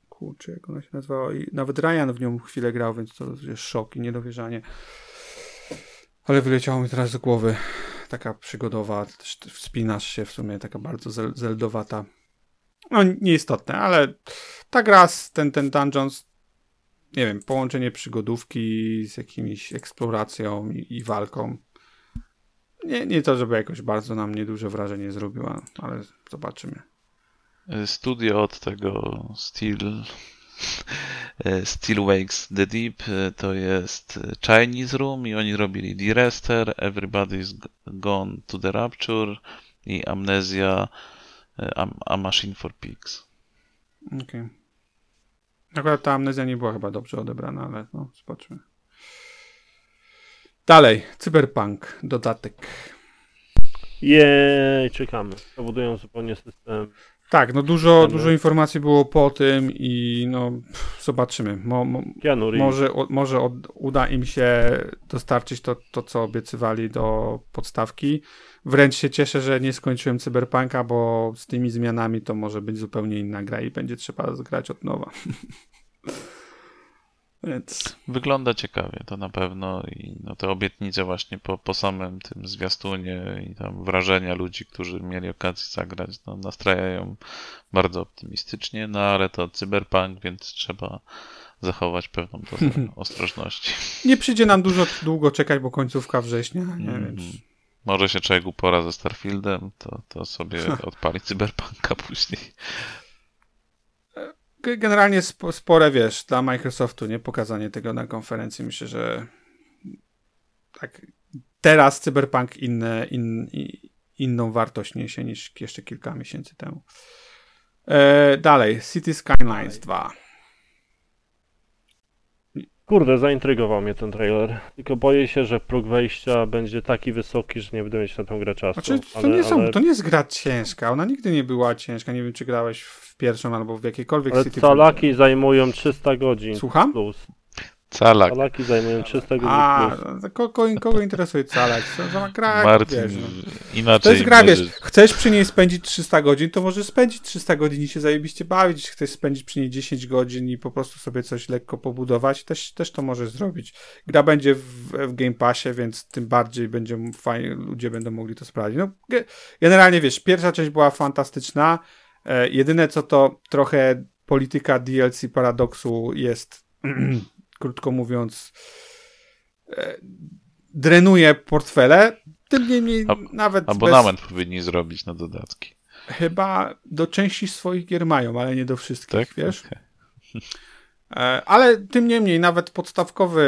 Kurczę, jak ona się nazywała. I nawet Ryan w nią chwilę grał, więc to jest szok i niedowierzanie. Ale wyleciało mi teraz z głowy. Taka przygodowa, wspinasz się w sumie, taka bardzo zel- zeldowata. No, nieistotne, ale ta gra, z- ten, ten Dungeons, nie wiem, połączenie przygodówki z jakimiś eksploracją i, i walką. Nie, nie to, żeby jakoś bardzo na mnie duże wrażenie zrobiła, ale zobaczymy. Studio od tego Steel, e, Steel Wakes The Deep e, to jest Chinese Room i oni robili The Rester, Everybody's Gone to the Rapture, i Amnesia e, A, A Machine for Pigs. Okej. Akurat ta amnezja nie była chyba dobrze odebrana, ale no, zobaczmy. Dalej, Cyberpunk, dodatek. Jej, czekamy. Powodują zupełnie system. Tak, no dużo, dużo informacji było po tym i no pff, zobaczymy. Mo, mo, może o, może od, uda im się dostarczyć to, to, co obiecywali do podstawki. Wręcz się cieszę, że nie skończyłem Cyberpunka, bo z tymi zmianami to może być zupełnie inna gra i będzie trzeba zgrać od nowa. Więc Wygląda ciekawie, to na pewno i no, te obietnice właśnie po, po samym tym zwiastunie i tam wrażenia ludzi, którzy mieli okazję zagrać, no, nastrajają bardzo optymistycznie, no ale to cyberpunk, więc trzeba zachować pewną dozę ostrożności. nie przyjdzie nam dużo długo czekać, bo końcówka września, nie? Więc Może się człowiek upora ze Starfieldem, to, to sobie odpali cyberpunka później. Ge- Generalnie spo, spore, wiesz, dla Microsoftu, nie? Pokazanie tego na konferencji. Myślę, że tak teraz Cyberpunk inne, in, inną wartość niesie niż jeszcze kilka miesięcy temu. E, dalej, City Skylines 2. Kurde, zaintrygował mnie ten trailer. Tylko boję się, że próg wejścia będzie taki wysoki, że nie będę mieć na tę grę czasu. Znaczy, to, ale, nie są, ale, to nie jest gra ciężka. Ona nigdy nie była ciężka. Nie wiem, czy grałeś w pierwszą albo w jakiejkolwiek ale City calaki zajmują 300 godzin Słucham? plus. Calak, Calaki zajmują 300 godzin A, to kogo, kogo interesuje calak? Gra, Martin, wiesz, no. inaczej To jest gra, wiesz, chcesz przy niej spędzić 300 godzin, to możesz spędzić 300 godzin i się zajebiście bawić. Chcesz spędzić przy niej 10 godzin i po prostu sobie coś lekko pobudować, też, też to możesz zrobić. Gra będzie w, w Game Passie, więc tym bardziej będzie fajnie, ludzie będą mogli to sprawdzić. No, ge- generalnie, wiesz, pierwsza część była fantastyczna. E, jedyne co to trochę polityka DLC paradoksu jest, krótko mówiąc, e, drenuje portfele. Tym niemniej Ab- nawet bez, Abonament powinni zrobić na dodatki. Chyba do części swoich gier mają, ale nie do wszystkich, Tak? wiesz? Okej. E, Ale tym niemniej, nawet podstawkowy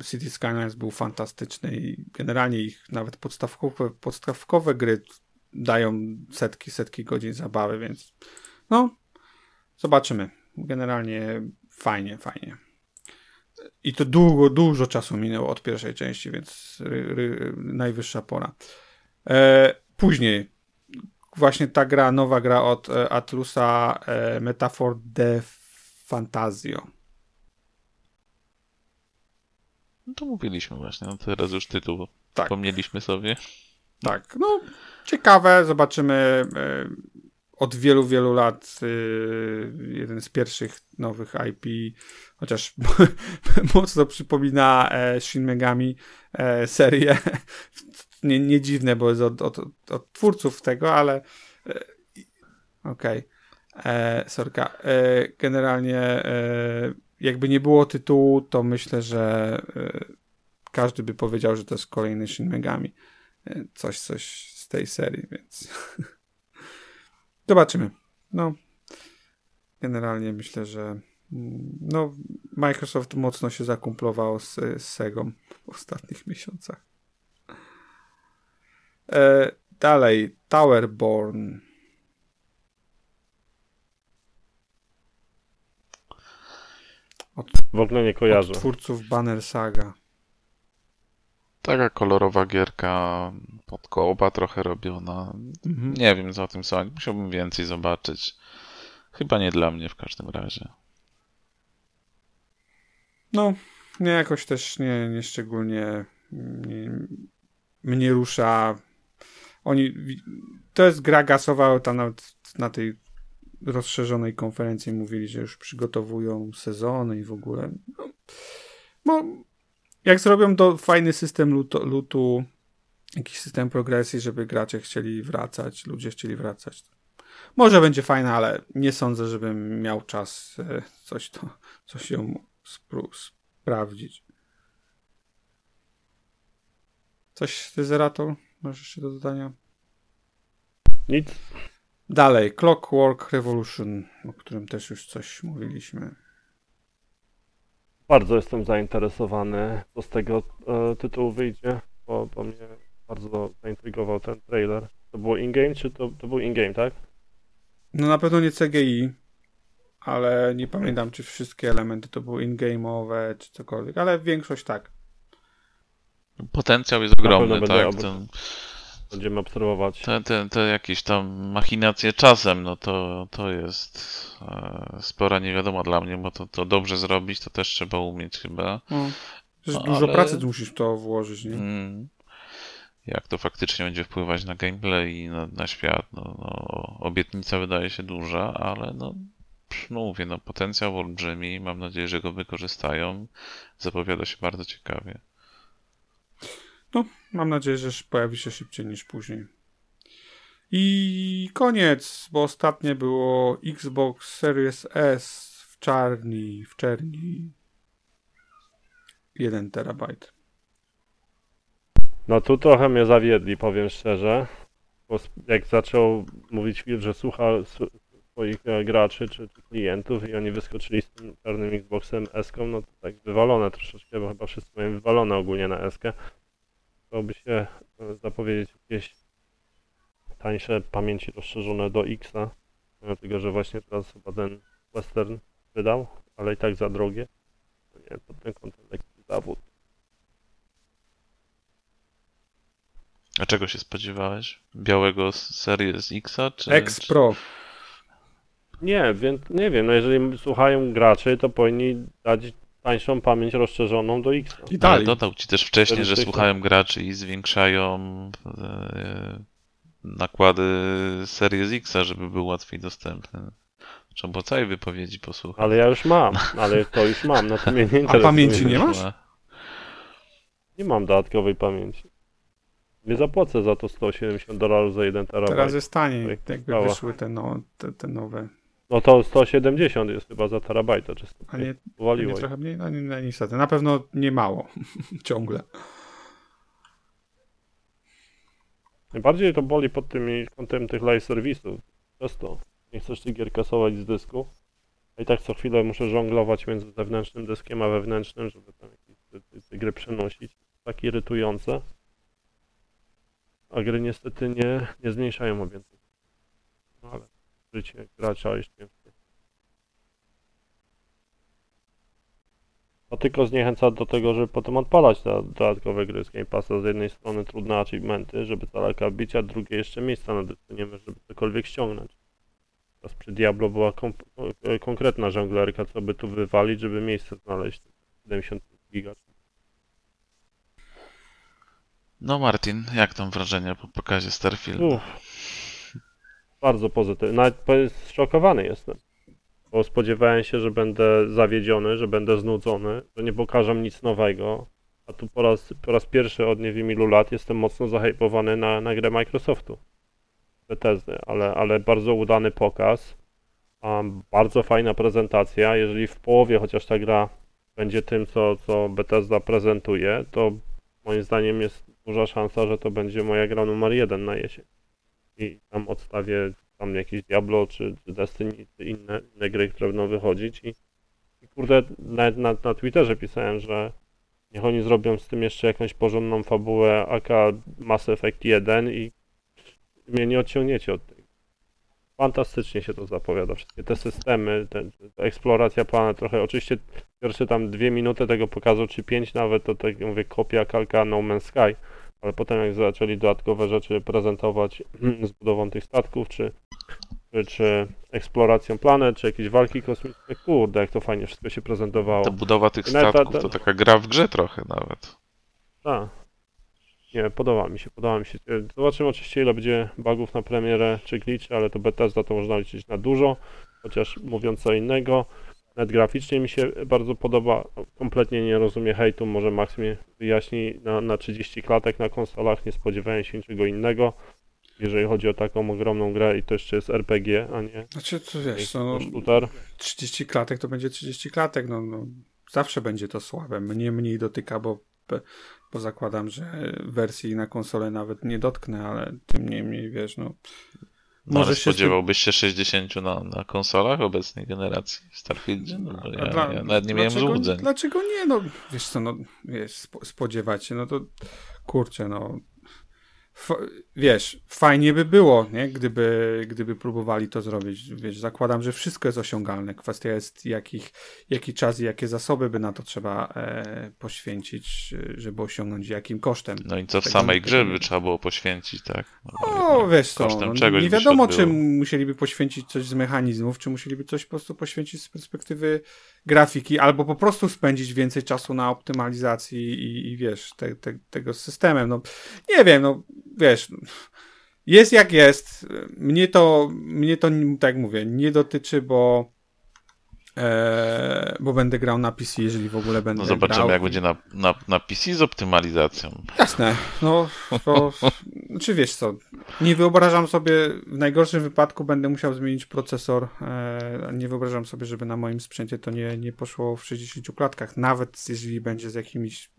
e, City Skylines był fantastyczny i generalnie ich nawet podstawkowe, podstawkowe gry dają setki, setki godzin zabawy, więc no, zobaczymy. Generalnie fajnie, fajnie. I to długo, dużo czasu minęło od pierwszej części, więc ry, ry, najwyższa pora. E, później właśnie ta gra, nowa gra od e, Atlusa, e, Metaphor de Fantasio. No to mówiliśmy właśnie, no teraz już tytuł Tak. wspomnieliśmy sobie. Tak, no ciekawe, zobaczymy e, od wielu, wielu lat e, jeden z pierwszych nowych IP, chociaż mocno przypomina e, Shin Megami e, serię. Nie, nie dziwne, bo jest od, od, od twórców tego, ale e, okej. Okay. Sorka. E, generalnie e, jakby nie było tytułu, to myślę, że e, każdy by powiedział, że to jest kolejny Shin Megami. E, coś, coś z tej serii, więc zobaczymy. No, generalnie myślę, że mm, no, Microsoft mocno się zakumplował z, z Segą w ostatnich miesiącach. E, dalej, Towerborn. W ogóle nie kojarzę. Od twórców Banner Saga. Taka kolorowa gierka pod kołoba trochę robiona. Mhm. Nie wiem co o tym sądzić. Musiałbym więcej zobaczyć. Chyba nie dla mnie w każdym razie. No, mnie jakoś też nie, nie szczególnie nie, mnie rusza. Oni, to jest gra gasowa, tam nawet na tej rozszerzonej konferencji mówili, że już przygotowują sezony i w ogóle. No, no jak zrobią to fajny system lutu, lutu, jakiś system progresji, żeby gracze chcieli wracać, ludzie chcieli wracać. Może będzie fajne, ale nie sądzę, żebym miał czas e, coś to, coś ją sprawdzić. Coś ty Zerator? Masz jeszcze do dodania? Nic. Dalej, Clockwork Revolution, o którym też już coś mówiliśmy. Bardzo jestem zainteresowany, co z tego e, tytułu wyjdzie, bo, bo mnie bardzo zaintrygował ten trailer. To było in-game, czy to, to był in-game, tak? No na pewno nie CGI, ale nie pamiętam, czy wszystkie elementy to były in-game'owe, czy cokolwiek, ale większość tak. Potencjał jest ogromny, tak? Ten, Będziemy obserwować. te, te, te jakieś tam machinacje czasem, no to, to jest e, spora niewiadoma dla mnie, bo to, to dobrze zrobić, to też trzeba umieć chyba. No. Przecież No, dużo ale- pracy tu musisz w to włożyć, nie? Mm. Jak to faktycznie będzie wpływać na gameplay i na, na świat, no, no, obietnica wydaje się duża, ale no, psz, no mówię, no potencjał olbrzymi, mam nadzieję, że go wykorzystają. Zapowiada się bardzo ciekawie. Mam nadzieję, że pojawi się szybciej niż później. I koniec, bo ostatnie było Xbox Series S w czarni, w czerni. 1 terabajt. No tu trochę mnie zawiedli, powiem szczerze. Bo jak zaczął mówić Phil, że słucha swoich e, graczy czy, czy klientów i oni wyskoczyli z tym czarnym Xboxem s no to tak wywalone troszeczkę, bo chyba wszyscy mają wywalone ogólnie na s by się e, zapowiedzieć jakieś tańsze pamięci rozszerzone do X-a. Dlatego, że właśnie teraz chyba ten Western wydał, ale i tak za drogie. Nie, pod tym kątem lekki zawód. A czego się spodziewałeś? Białego z Series X-a? Czy, X czy... Pro. Nie, więc nie wiem, no jeżeli słuchają graczy, to powinni dać tańszą pamięć rozszerzoną do X. I Ale dalej. dodał ci też wcześniej, że słuchają graczy i zwiększają e, nakłady Series X-a, żeby był łatwiej dostępny. Trzeba było całej wypowiedzi posłuchać. Ale ja już mam, ale to już mam, to mnie nie A pamięci nie masz? Nie mam dodatkowej pamięci. Nie zapłacę za to 170 dolarów za 1 terabajt. Teraz jest taniej, Tak, jakby wyszły te, no, te, te nowe. No to 170 jest chyba za terabajta, czy A nie, nie trochę mniej? No, nie, no niestety. Na pewno nie mało. Ciągle. Najbardziej to boli pod tym kątem tych live serwisów. Przez to nie chcesz tych gier kasować z dysku. A i tak co chwilę muszę żonglować między zewnętrznym dyskiem a wewnętrznym, żeby tam jakieś te, te, te gry przenosić. Tak irytujące. A gry niestety nie, nie zmniejszają objętości. Życie gracza jest ciężkie. To tylko zniechęca do tego, żeby potem odpalać te dodatkowe gry z Game Passa. Z jednej strony trudne achievementy, żeby calaka wbić, a drugie jeszcze miejsca na dysku nie masz, żeby cokolwiek ściągnąć. Teraz przy Diablo była e, konkretna żonglerka, co by tu wywalić, żeby miejsce znaleźć. 70 giga. No Martin, jak tam wrażenia po pokazie Starfield? Uff. Bardzo pozytywny. Nawet zszokowany jestem. Bo spodziewałem się, że będę zawiedziony, że będę znudzony, że nie pokażą nic nowego. A tu po raz, po raz pierwszy od nie wiem ilu lat jestem mocno zahypowany na, na grę Microsoftu. Bethesdy, ale, ale bardzo udany pokaz. Um, bardzo fajna prezentacja. Jeżeli w połowie chociaż ta gra będzie tym, co, co Bethesda prezentuje, to moim zdaniem jest duża szansa, że to będzie moja gra numer jeden na jesień. I tam odstawię tam jakieś Diablo, czy, czy Destiny, czy inne, inne gry, które będą wychodzić. I, i kurde, nawet na, na Twitterze pisałem, że niech oni zrobią z tym jeszcze jakąś porządną fabułę AK Mass Effect 1 i mnie nie odciągniecie od tego. Fantastycznie się to zapowiada. Wszystkie te systemy, te, ta eksploracja planet, trochę oczywiście pierwsze tam dwie minuty tego pokazał, czy pięć nawet, to tak mówię, kopia, kalka No Man's Sky, ale potem jak zaczęli dodatkowe rzeczy prezentować z budową tych statków, czy, czy, czy eksploracją planet, czy jakieś walki kosmiczne, kurde, jak to fajnie wszystko się prezentowało. Ta budowa tych ta- statków ta- to taka gra w grze trochę nawet. Tak. Nie, podoba mi się, podoba mi się. Zobaczymy oczywiście ile będzie bugów na premierę, czy glitchy, ale to Bethesda to można liczyć na dużo, chociaż mówiąc co innego, nawet graficznie mi się bardzo podoba, kompletnie nie rozumiem hejtu, może Max mi wyjaśni, na, na 30 klatek na konsolach nie spodziewałem się niczego innego, jeżeli chodzi o taką ogromną grę i to jeszcze jest RPG, a nie Znaczy, to wiesz, no, to shooter. 30 klatek to będzie 30 klatek, no, no zawsze będzie to słabe. Mnie mniej dotyka, bo, bo zakładam, że wersji na konsolę nawet nie dotknę, ale tym niemniej, wiesz, no. No, Może ale spodziewałbyś się 60 na, na konsolach obecnej generacji w Starfieldzie? No, A ja, dla- ja nawet nie miałem dlaczego- złudzeń. Dlaczego nie? No, wiesz co, no, wiesz, spo, spodziewać się, no to kurczę, no. Wiesz, fajnie by było, nie? Gdyby, gdyby próbowali to zrobić. Wiesz, zakładam, że wszystko jest osiągalne. Kwestia jest, jakich, jaki czas i jakie zasoby by na to trzeba e, poświęcić, żeby osiągnąć jakim kosztem. No i co w samej grze by trzeba było poświęcić, tak? No, O, wiesz co, no, czegoś nie wiadomo, czy musieliby poświęcić coś z mechanizmów, czy musieliby coś po prostu poświęcić z perspektywy grafiki, albo po prostu spędzić więcej czasu na optymalizacji i, i wiesz, te, te, tego z systemem. No, nie wiem, no wiesz, jest jak jest. Mnie to, mnie to, tak jak mówię, nie dotyczy, bo e, bo będę grał na PC, jeżeli w ogóle będę No zobaczymy, grał. jak będzie na, na, na PC z optymalizacją. Jasne, no to, czy wiesz co, nie wyobrażam sobie, w najgorszym wypadku będę musiał zmienić procesor, e, nie wyobrażam sobie, żeby na moim sprzęcie to nie, nie poszło w 60 klatkach, nawet jeżeli będzie z jakimiś,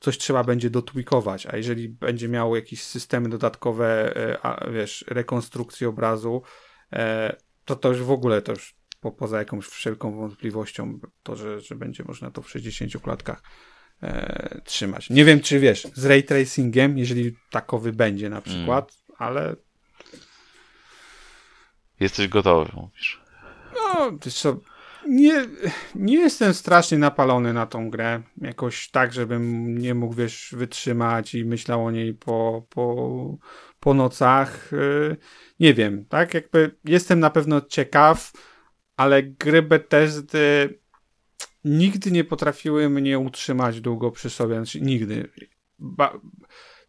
coś trzeba będzie dotwikować, a jeżeli będzie miało jakieś systemy dodatkowe, e, a, wiesz, rekonstrukcji obrazu, e, to to już w ogóle to już po, poza jakąś wszelką wątpliwością, to, że, że będzie można to w 60 klatkach e, trzymać. Nie wiem, czy wiesz, z ray tracingiem, jeżeli takowy będzie na przykład, ale Jesteś gotowy, mówisz. no, co, nie, nie jestem strasznie napalony na tą grę. Jakoś tak, żebym nie mógł, wiesz, wytrzymać i myślał o niej po, po, po nocach. E, Nie wiem, tak? Jakby jestem na pewno ciekaw, ale gry Bethesdy nigdy nie potrafiły mnie utrzymać długo przy sobie. Znaczy, nigdy. Ba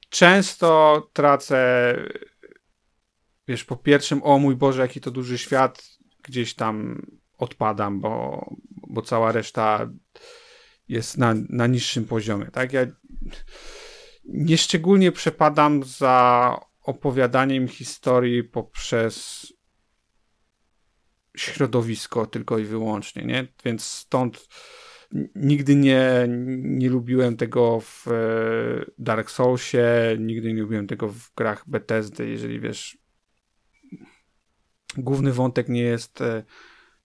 często tracę wiesz, po pierwszym, o mój Boże, jaki to duży świat, gdzieś tam odpadam, bo, bo cała reszta jest na, na niższym poziomie, tak? Ja nieszczególnie przepadam za opowiadaniem historii poprzez środowisko tylko i wyłącznie, nie? Więc stąd nigdy nie, nie lubiłem tego w e, Dark Soulsie, nigdy nie lubiłem tego w grach Bethesdy, jeżeli wiesz główny wątek nie jest e,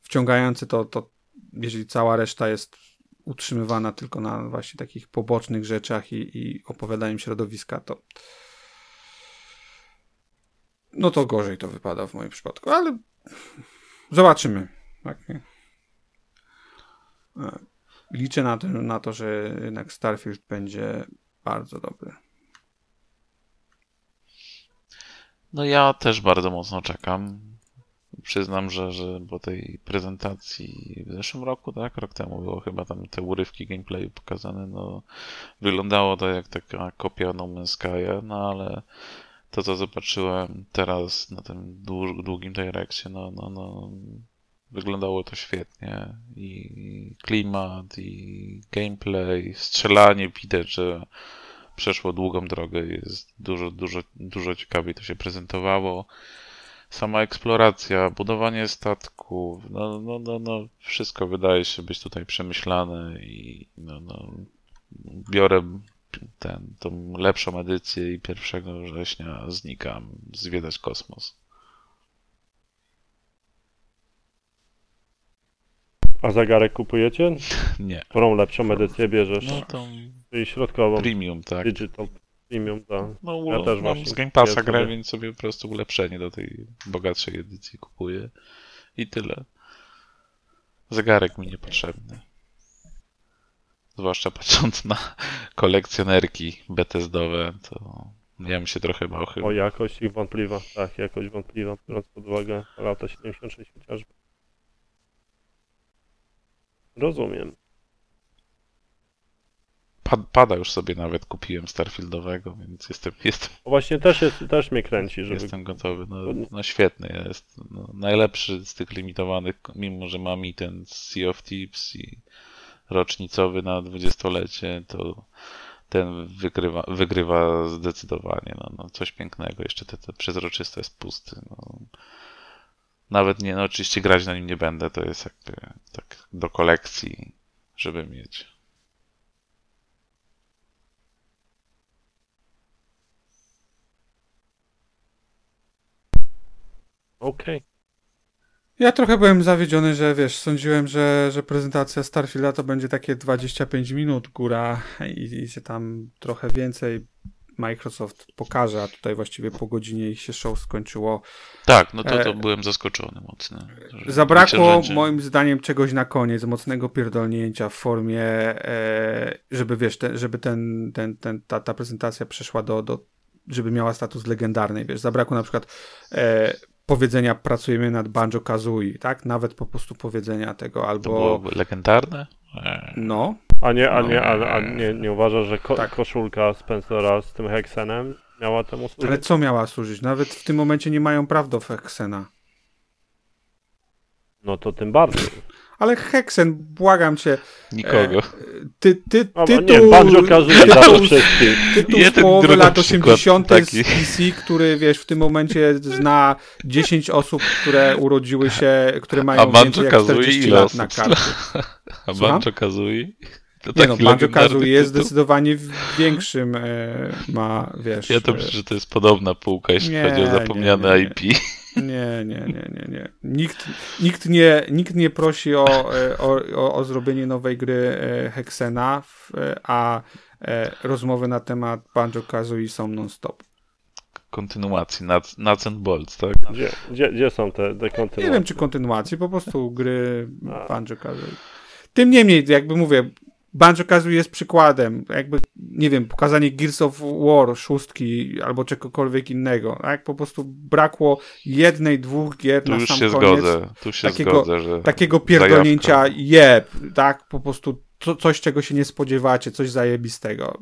wciągający, to, to jeżeli cała reszta jest utrzymywana tylko na właśnie takich pobocznych rzeczach i, i opowiadaniem środowiska, to no to gorzej to wypada w moim przypadku, ale zobaczymy. Tak? E, Liczę na to, na to, że jednak Starfield będzie bardzo dobry. No ja też bardzo mocno czekam. Przyznam, że, że po tej prezentacji w zeszłym roku, tak, rok temu było chyba tam te urywki gameplayu pokazane, no wyglądało to jak taka kopia No Man's Sky'a, no ale to co zobaczyłem teraz na tym dłu- długim Direccie, no, no, no wyglądało to świetnie i klimat, i gameplay, strzelanie, widać, że przeszło długą drogę, jest dużo, dużo, dużo ciekawiej to się prezentowało. Sama eksploracja, budowanie statków, no, no, no, no wszystko wydaje się być tutaj przemyślane i no, no, biorę ten, tą lepszą edycję i 1 września znikam zwiedzać kosmos. A zegarek kupujecie? Nie. Którą lepszą edycję bierzesz? No tą Czyli środkową. premium, tak. Digital Premium, tak. No, Ja też mam właśnie z Game Passa grę, sobie. więc sobie po prostu ulepszenie do tej bogatszej edycji kupuję. I tyle. Zegarek mi niepotrzebny. Zwłaszcza patrząc na kolekcjonerki Bethesdowe, to ja bym się trochę bał chyba. O jakość ich wątpliwa. Tak, jakość wątpliwa, biorąc pod uwagę lata 76 chociażby. Rozumiem. Pa- Pada już sobie nawet kupiłem Starfieldowego, więc jestem, jestem, O właśnie też, jest, też mnie kręci, żeby... jestem gotowy. No, no świetny jest. No, najlepszy z tych limitowanych, mimo że mam i ten Sea of Thieves i rocznicowy na dwudziestolecie, to ten wygrywa, wygrywa zdecydowanie. No, no, coś pięknego. Jeszcze te, te przezroczyste jest pusty. No. Nawet nie, no oczywiście grać na nim nie będę, to jest jakby tak do kolekcji, żeby mieć. Okej. Ja trochę byłem zawiedziony, że wiesz, sądziłem, że, że prezentacja Starfielda to będzie takie 25 minut góra i, i się tam trochę więcej Microsoft pokaże, a tutaj właściwie po godzinie ich się show skończyło. Tak, no to, to E, byłem zaskoczony mocno. Zabrakło rzeczy- moim zdaniem czegoś na koniec, mocnego pierdolnięcia w formie, e, żeby wiesz, te, żeby ten, ten, ten, ta, ta prezentacja przeszła do, do, żeby miała status legendarnej, wiesz, zabrakło na przykład e, powiedzenia pracujemy nad Banjo Kazooie, tak? Nawet po prostu powiedzenia tego, To albo było legendarne? No, A nie, a nie, No. a, a nie, nie uważasz, że ko Tak. koszulka Spencera z tym Hexenem miała temu służyć? ale co miała służyć? Nawet w tym momencie nie mają praw do Hexena. No to tym bardziej. Ale Hexen, błagam cię, Nikogo. ty, ty, A, tytuł... nie, Banjo Kazooie za to tytuł- z połowy lat przykład 80. z. PC, który wiesz, w tym momencie zna 10 osób, które urodziły się, które A mają Banjo więcej jak Kazooie 40 ile lat na karcie. A? Banjo Kazooie? To Nie no, Banjo Kazooie jest tytuł? zdecydowanie w większym e, ma, wiesz... Ja to e, myślę, że to jest podobna półka, jeśli Nie, chodzi o nie, zapomniane nie, nie. IP. Nie, nie, nie, nie, nie. Nikt, nikt, nie, nikt nie prosi o, e, o, o, o zrobienie nowej gry e, Hexena, e, a rozmowy na temat Banjo Kazooie są non-stop. Kontynuacji, Nuts, Nuts and Bolts, tak? Gdzie, gdzie, gdzie są te, te Nie kontynuacje? wiem, czy kontynuacji, po prostu gry. Banjo Kazooie. Tym niemniej, jakby mówię, Banjo Kazooie jest przykładem. Jakby, nie wiem, pokazanie Gears of War, szóstki albo czegokolwiek innego. Tak? Po prostu brakło jednej, dwóch gier Tu na już sam się koniec. zgodzę, tu się takiego- zgodzę, że takiego pierdolnięcia Zajawka. jeb, tak? Po prostu to, coś, czego się nie spodziewacie, coś zajebistego.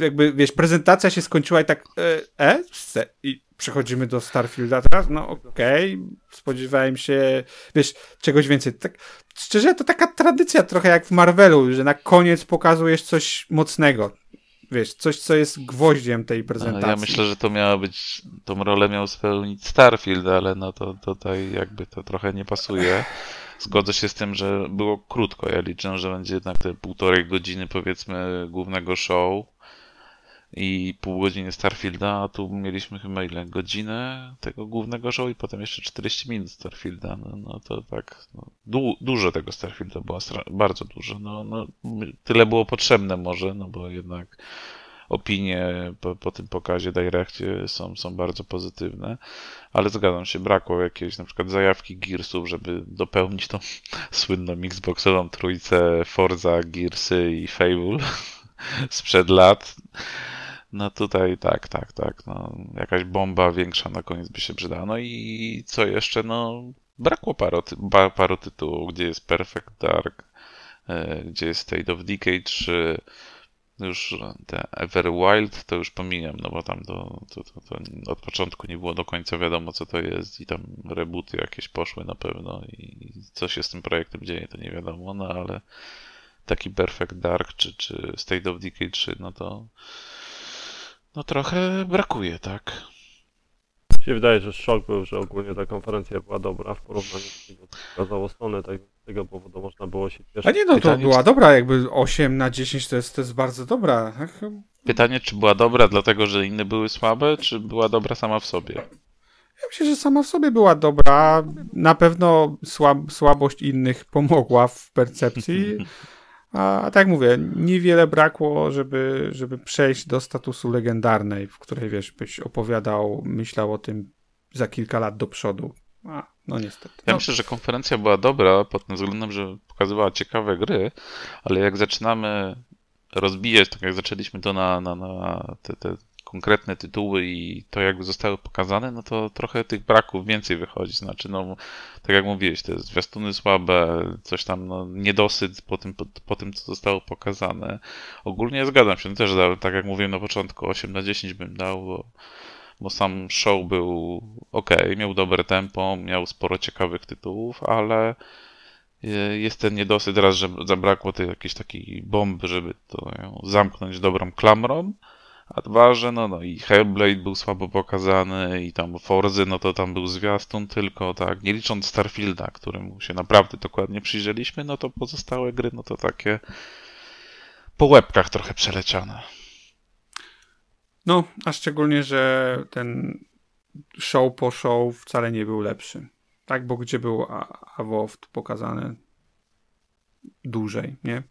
Jakby, wiesz, prezentacja się skończyła i tak e, e i przechodzimy do Starfielda teraz, no okej, spodziewałem się, wiesz, czegoś więcej. Tak, szczerze, to taka tradycja trochę jak w Marvelu, że na koniec pokazujesz coś mocnego. Wiesz, coś, co jest gwoździem tej prezentacji. Ja myślę, że to miała być, tą rolę miał spełnić Starfield, ale no to tutaj jakby to trochę nie pasuje. Zgodzę się z tym, że było krótko. Ja liczę, że będzie jednak te półtorej godziny powiedzmy głównego show i pół godziny Starfielda, a tu mieliśmy chyba ile? Godzinę tego głównego show i potem jeszcze 40 minut Starfielda. No, no to tak, no, du dużo tego Starfielda było, bardzo dużo. No, no, tyle było potrzebne może, no bo jednak opinie po, po tym pokazie Directie są, są bardzo pozytywne, ale zgadzam się, brakło jakiejś na przykład zajawki Gearsów, żeby dopełnić tą słynną Xboxową trójcę Forza, Gearsy i Fable sprzed lat. No tutaj tak, tak, tak, no. Jakaś bomba większa na koniec by się przydała. No i co jeszcze, no brakło paru, paru tytułów, gdzie jest Perfect Dark, e, gdzie jest State of Decay 3, już te Everwild to już pomijam, no bo tam to, to, to, to od początku nie było do końca wiadomo co to jest. I tam rebooty jakieś poszły na pewno i co się z tym projektem dzieje to nie wiadomo, no ale taki Perfect Dark czy, czy State of Decay 3 no to no trochę brakuje, tak? Mi się wydaje, że szok był, że ogólnie ta konferencja była dobra w porównaniu z tego, co pokazało Sony, tak z tego powodu można było się cieszyć. A nie, no to Pytanie, była czy- dobra, jakby 8 na 10 to jest, to jest bardzo dobra. tak? Pytanie, czy była dobra dlatego, że inne były słabe, czy była dobra sama w sobie? Ja myślę, że sama w sobie była dobra. Na pewno słab, słabość innych pomogła w percepcji. A, a tak mówię, niewiele brakło, żeby, żeby przejść do statusu legendarnej, w której wiesz, byś opowiadał, myślał o tym za kilka lat do przodu. A, no niestety. Ja No, myślę, że konferencja była dobra pod tym względem, że pokazywała ciekawe gry, ale jak zaczynamy rozbijać, tak jak zaczęliśmy to na, na, na te, te konkretne tytuły i to jakby zostały pokazane, no to trochę tych braków więcej wychodzi. Znaczy, no, tak jak mówiłeś, te zwiastuny słabe, coś tam, no, niedosyt po tym, po, po tym, co zostało pokazane. Ogólnie zgadzam się, też dałem, tak jak mówiłem na początku, 8 na 10 bym dał, bo, bo sam show był ok, miał dobre tempo, miał sporo ciekawych tytułów, ale e, jest ten niedosyt raz, że zabrakło tej jakiejś takiej bomby, żeby to zamknąć dobrą klamrą, a dwa, że no, no i Hellblade był słabo pokazany i tam Forzy, no to tam był zwiastun tylko, tak, nie licząc Starfielda, któremu się naprawdę dokładnie przyjrzeliśmy, no to pozostałe gry, no to takie po łebkach trochę przeleciane. no, a szczególnie, że ten show po show wcale nie był lepszy. Tak, bo gdzie był Avoft pokazany dłużej, nie?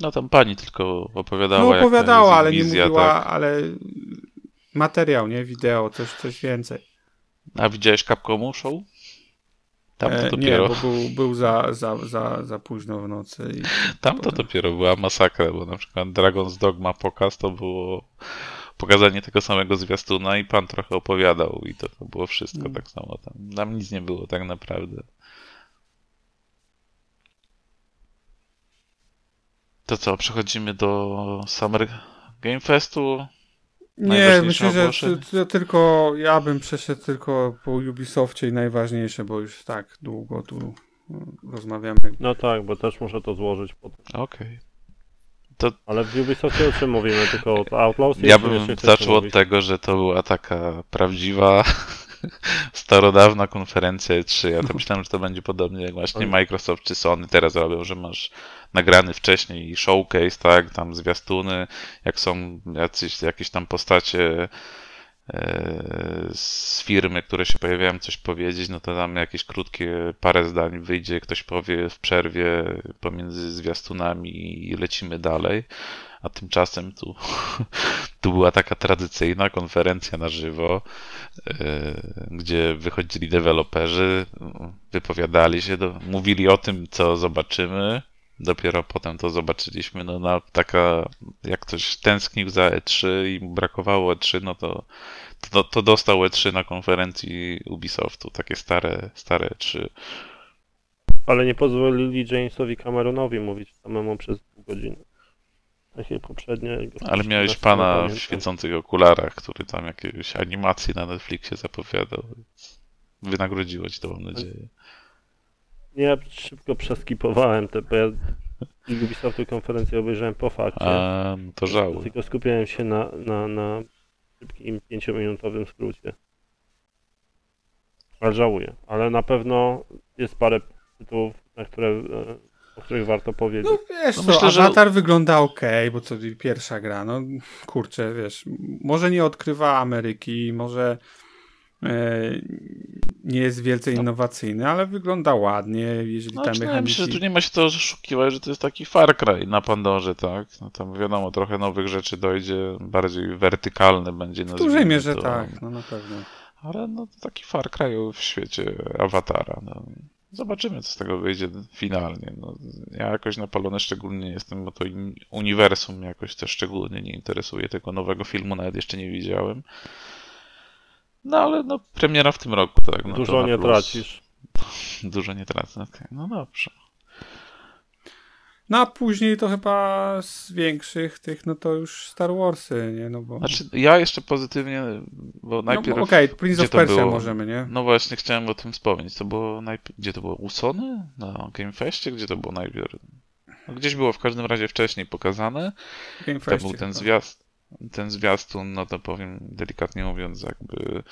No tam pani tylko opowiadała. No opowiadała, ale nie mówiła, Tak. ale materiał, nie? Wideo, coś, coś więcej. A widziałeś Capcomu show? Tam to E, nie, dopiero, bo był, był za, za, za, za późno w nocy. I... tam to dopiero była masakra, bo na przykład Dragon's Dogma pokaz to było pokazanie tego samego zwiastuna i pan trochę opowiadał i to, to było wszystko Mm. tak samo. Tam, tam nic nie było tak naprawdę. To co, przechodzimy do Summer Game Festu. Nie, myślę, że to, to tylko ja bym przeszedł tylko po Ubisoftie i najważniejsze, bo już tak długo tu no, rozmawiamy. No tak, bo też muszę to złożyć potem. Okej. Ale w Ubisoftie o czym mówimy? Tylko o Outlaws? Ja bym zaczął od tego, że to była taka prawdziwa, starodawna konferencja E3. Ja to myślałem, że to będzie podobnie jak właśnie. Microsoft czy Sony teraz robią, że masz nagrany wcześniej showcase, tak, tam zwiastuny, jak są jacyś, jakieś tam postacie e, z firmy, które się pojawiają coś powiedzieć, no to tam jakieś krótkie parę zdań wyjdzie, ktoś powie w przerwie pomiędzy zwiastunami i lecimy dalej. A tymczasem tu, tu była taka tradycyjna konferencja na żywo, e, gdzie wychodzili deweloperzy, wypowiadali się, mówili o tym, co zobaczymy. Dopiero potem to zobaczyliśmy. No, taka, jak ktoś tęsknił za E3 i mu brakowało E3, no to, to, to dostał E3 na konferencji Ubisoftu. Takie stare, stare E E3. Ale nie pozwolili Jamesowi Cameronowi mówić samemu przez pół godziny. Takie poprzednie. Ale miałeś na pana w świecących okularach, który tam jakieś animacje na Netflixie zapowiadał. Wynagrodziło ci to, mam nadzieję. Nie, ja szybko przeskipowałem te, bo ja Ubisoftu konferencję obejrzałem po fakcie. A, to żałuję. Tylko skupiałem się na, na, na szybkim pięciominutowym skrócie. Ale żałuję. Ale na pewno jest parę tytułów, na które, e, o których warto powiedzieć. No wiesz No co, myślę, że- Avatar wygląda ok, bo to pierwsza gra, no kurczę, wiesz, może nie odkrywa Ameryki, może e, nie jest wielce No. innowacyjny, ale wygląda ładnie, jeżeli No, tam mi się, że tu mechaniki... nie ma się to oszukiwać, że to jest taki Far Cry na Pandorze, tak? No tam wiadomo, trochę nowych rzeczy dojdzie, bardziej wertykalny będzie W dużej mierze to. tak, no na pewno. Ale no to taki Far Cry w świecie Awatara. No. Zobaczymy, co z tego wyjdzie finalnie. No, ja jakoś napalony szczególnie nie jestem, bo to uniwersum jakoś też szczególnie nie interesuje. Tego nowego filmu nawet jeszcze nie widziałem. No ale no, premiera w tym roku, tak. No, Dużo nie plus. tracisz. Dużo nie tracę, okej. No dobrze. No a później to chyba z większych tych, no to już Star Warsy, nie, no bo... Znaczy, ja jeszcze pozytywnie, bo najpierw... no, Okej, Prince gdzie of Persia możemy, nie? No właśnie, chciałem o tym wspomnieć. To było najpierw... Gdzie to było? U Sony? Na Game Festie? Gdzie to było najpierw? No, gdzieś było w każdym razie wcześniej pokazane. Game To był ten chyba. zwiast, ten zwiastun, no to powiem delikatnie mówiąc, jakby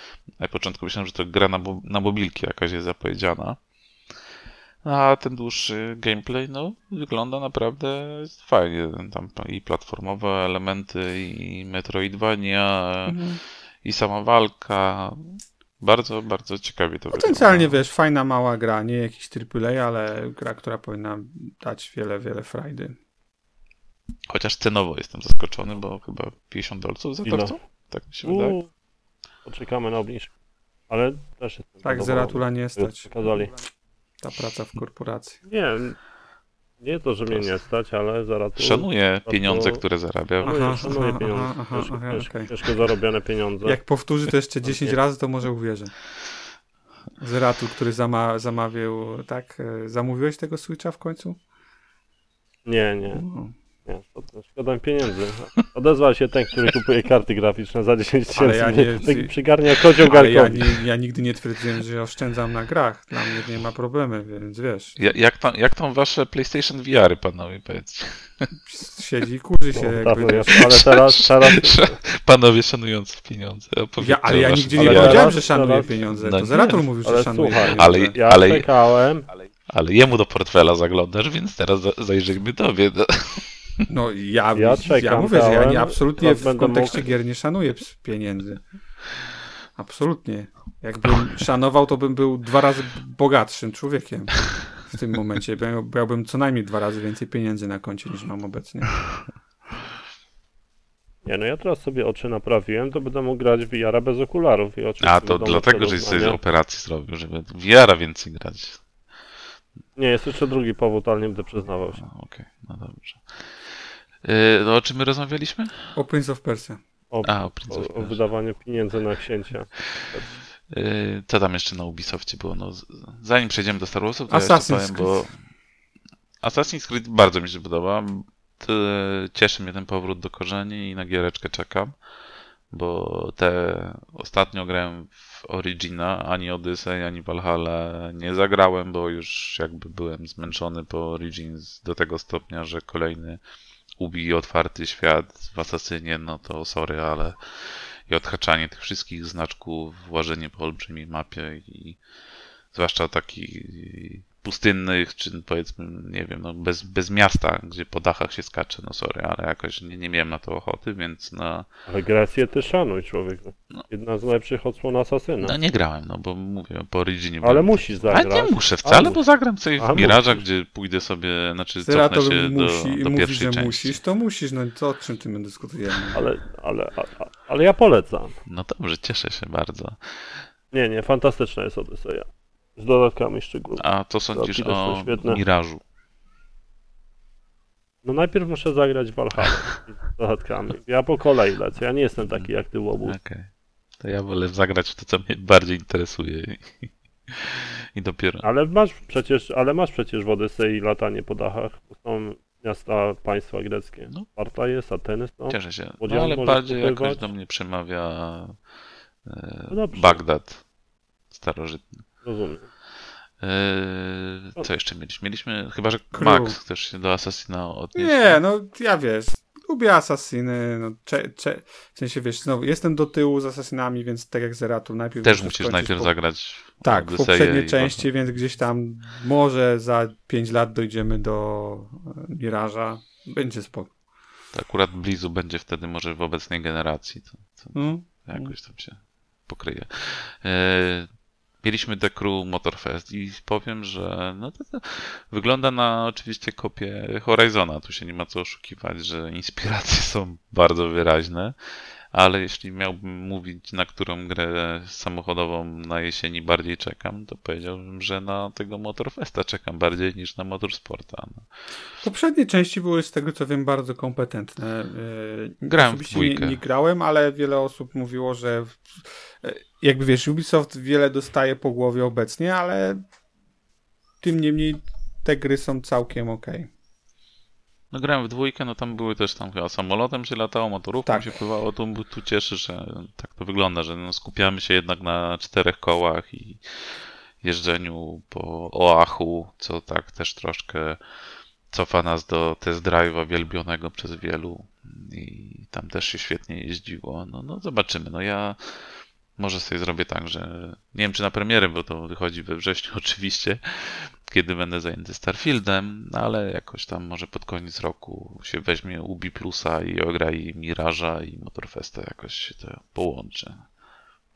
na początku myślałem, że to gra na, mo- na mobilki jakaś jest zapowiedziana. A ten dłuższy gameplay, no, wygląda naprawdę fajnie. Tam i platformowe elementy, i Metroidvania, Mhm. i sama walka. Bardzo, bardzo ciekawie to Potencjalnie, wygląda. wiesz, fajna mała gra, nie jakiś AAA, ale gra, która powinna dać wiele, wiele frajdy. Chociaż cenowo jestem zaskoczony, bo chyba 50 dolców za to Ile? chcą? Tak mi się wydaje. Uuu, poczekamy na obniżkę. Ale też jestem Tak. Zeratula nie stać. Pokazali. Ta praca w korporacji. Nie, nie to, że mnie nie stać, ale Zeratula... Szanuję to- pieniądze, które zarabia. Szanuję, Aha, szanuję aha, pieniądze. aha, aha, ciężko, aha, ciężko, okej. ciężko zarobione pieniądze. Jak powtórzy to jeszcze 10 nie. razy, to może uwierzę. Zeratul, który zama zamawiał, tak? e, Zamówiłeś tego Switcha w końcu? Nie, nie. Nie. To, to szkoda mi pieniędzy. Odezwał się ten, który kupuje karty graficzne za 10 Ale tysięcy. ja nie, nie- taki przygarnia kocioł Ale ja, garkowi. nie, ja nigdy nie twierdziłem, że oszczędzam na grach. Dla mnie nie ma problemu, więc wiesz. Ja- Jak tam, jak tam wasze PlayStation VR, panowie, powiedzcie? Siedzi i kurzy się. No, jakby, ale teraz, teraz Panowie szanujący pieniądze. Ja, ale ja nigdzie nie Ale powiedziałem, że szanuję teraz- pieniądze. No To Zeratul nie, mówił, że ale szanuje słuchaj, pieniądze. ale- ja ale- czekałem. Ale jemu do portfela zaglądasz, więc teraz za- zajrzyjmy tobie. No. No ja, Ja ja, czekam, mówię, że ja nie, absolutnie w kontekście mógł- gier nie szanuję pieniędzy. Absolutnie. Jakbym szanował, to bym był dwa razy bogatszym człowiekiem. w tym momencie. Miał- Miałbym co najmniej dwa razy więcej pieniędzy na koncie niż mam obecnie. Nie, no ja teraz sobie oczy naprawiłem, to będę mógł grać w VR bez okularów i oczywiście A to dlatego, żeś sobie operacji zrobił, żeby w VR-a więcej grać. Nie, jest jeszcze drugi powód, ale nie będę przyznawał się. No, Okej, no dobrze. Yy, no, o czym my rozmawialiśmy? O Prince of Persia. O, A, o Prince o, of o Persia. wydawaniu pieniędzy na księcia. Yy, co tam jeszcze na Ubisoftie było? No, zanim przejdziemy do Star Warsów, to ja Assassin's jeszcze powiem, bo Assassin's Creed bardzo mi się podoba. Cieszy mnie ten powrót do korzeni i na giereczkę czekam, bo te ostatnio grałem w Origina, ani Odyssey, ani Valhalla nie zagrałem, bo już jakby byłem zmęczony po Origins do tego stopnia, że kolejny Ubi otwarty świat w Asasynie, no to sorry, ale i odhaczanie tych wszystkich znaczków, włażenie po olbrzymiej mapie i zwłaszcza takich pustynnych, czy powiedzmy, nie wiem, no bez, bez miasta, gdzie po dachach się skacze, no sorry, ale jakoś nie, nie miałem na to ochoty, więc no, Ale Grecję ty szanuj, człowieku. No. Jedna z najlepszych odsłon Asasyna. no nie grałem, no bo mówię, po Originie Ale byłem- musisz A zagrać. nie muszę wcale, A bo zagram sobie w Miraża, gdzie pójdę sobie, znaczy Zera cofnę się do, musi, do mówi, pierwszej że części. musisz, to musisz. No to o czym ty my dyskutujemy? Ale, ale, a- a- ale ja polecam. No dobrze, cieszę się bardzo. Nie, nie, fantastyczna jest Odyseja. Z dodatkami szczególnie. A co sądzisz o świetne. Mirażu? No najpierw muszę zagrać w Valhalla z dodatkami. Ja po kolei lecę, ja nie jestem taki jak ty łobuz. Okej. To ja wolę zagrać w to, co mnie bardziej interesuje. I, i dopiero. Ale masz przecież, ale masz przecież w Odysei latanie po dachach. Są miasta, państwa greckie. No. Sparta jest, Ateny są. Cieszę się. No, ale bardziej jakoś do mnie przemawia e, No. Bagdad starożytny. Rozumiem. E, co jeszcze mieliśmy? Mieliśmy, chyba że Crew. Max też się do Assassina odniesie. Nie, no ja wiesz, lubię Assassiny, no, cze, cze, w sensie wiesz, znowu, jestem do tyłu z Assassinami, więc tak jak Zeratu, najpierw Też musisz najpierw po- zagrać w Tak, w poprzedniej części, więc gdzieś tam może za 5 lat dojdziemy do e, Miraża. Będzie spoko. To akurat Blizu będzie wtedy może w obecnej generacji. To, to Mm? jakoś tam się pokryje. E, mieliśmy The Crew Motorfest i powiem, że no to, to wygląda na oczywiście kopię Horizona. Tu się nie ma co oszukiwać, że inspiracje są bardzo wyraźne. Ale jeśli miałbym mówić, na którą grę samochodową na jesieni bardziej czekam, to powiedziałbym, że na tego Motorfesta czekam bardziej niż na Motorsporta. No. Poprzednie części były z tego co wiem bardzo kompetentne. Yy, Grałem w Osobiście nie, dwójkę. nie grałem, ale wiele osób mówiło, że e, jakby wiesz, Ubisoft wiele dostaje po głowie obecnie, ale tym niemniej te gry są całkiem okej. No grałem w dwójkę, no tam były też tam chyba samolotem się latało, motorówką Tak. się pływało, tu, tu cieszy, że tak to wygląda, że no skupiamy się jednak na czterech kołach i jeżdżeniu po Oahu, co tak też troszkę cofa nas do test drive'a wielbionego przez wielu i tam też się świetnie jeździło. No, no zobaczymy, no ja może sobie zrobię tak, że nie wiem czy na premierę, bo to wychodzi we wrześniu oczywiście, kiedy będę zajęty Starfieldem, no ale jakoś tam może pod koniec roku się weźmie Ubi Plusa i ogra i Miraża i Motorfesta jakoś się to połączy.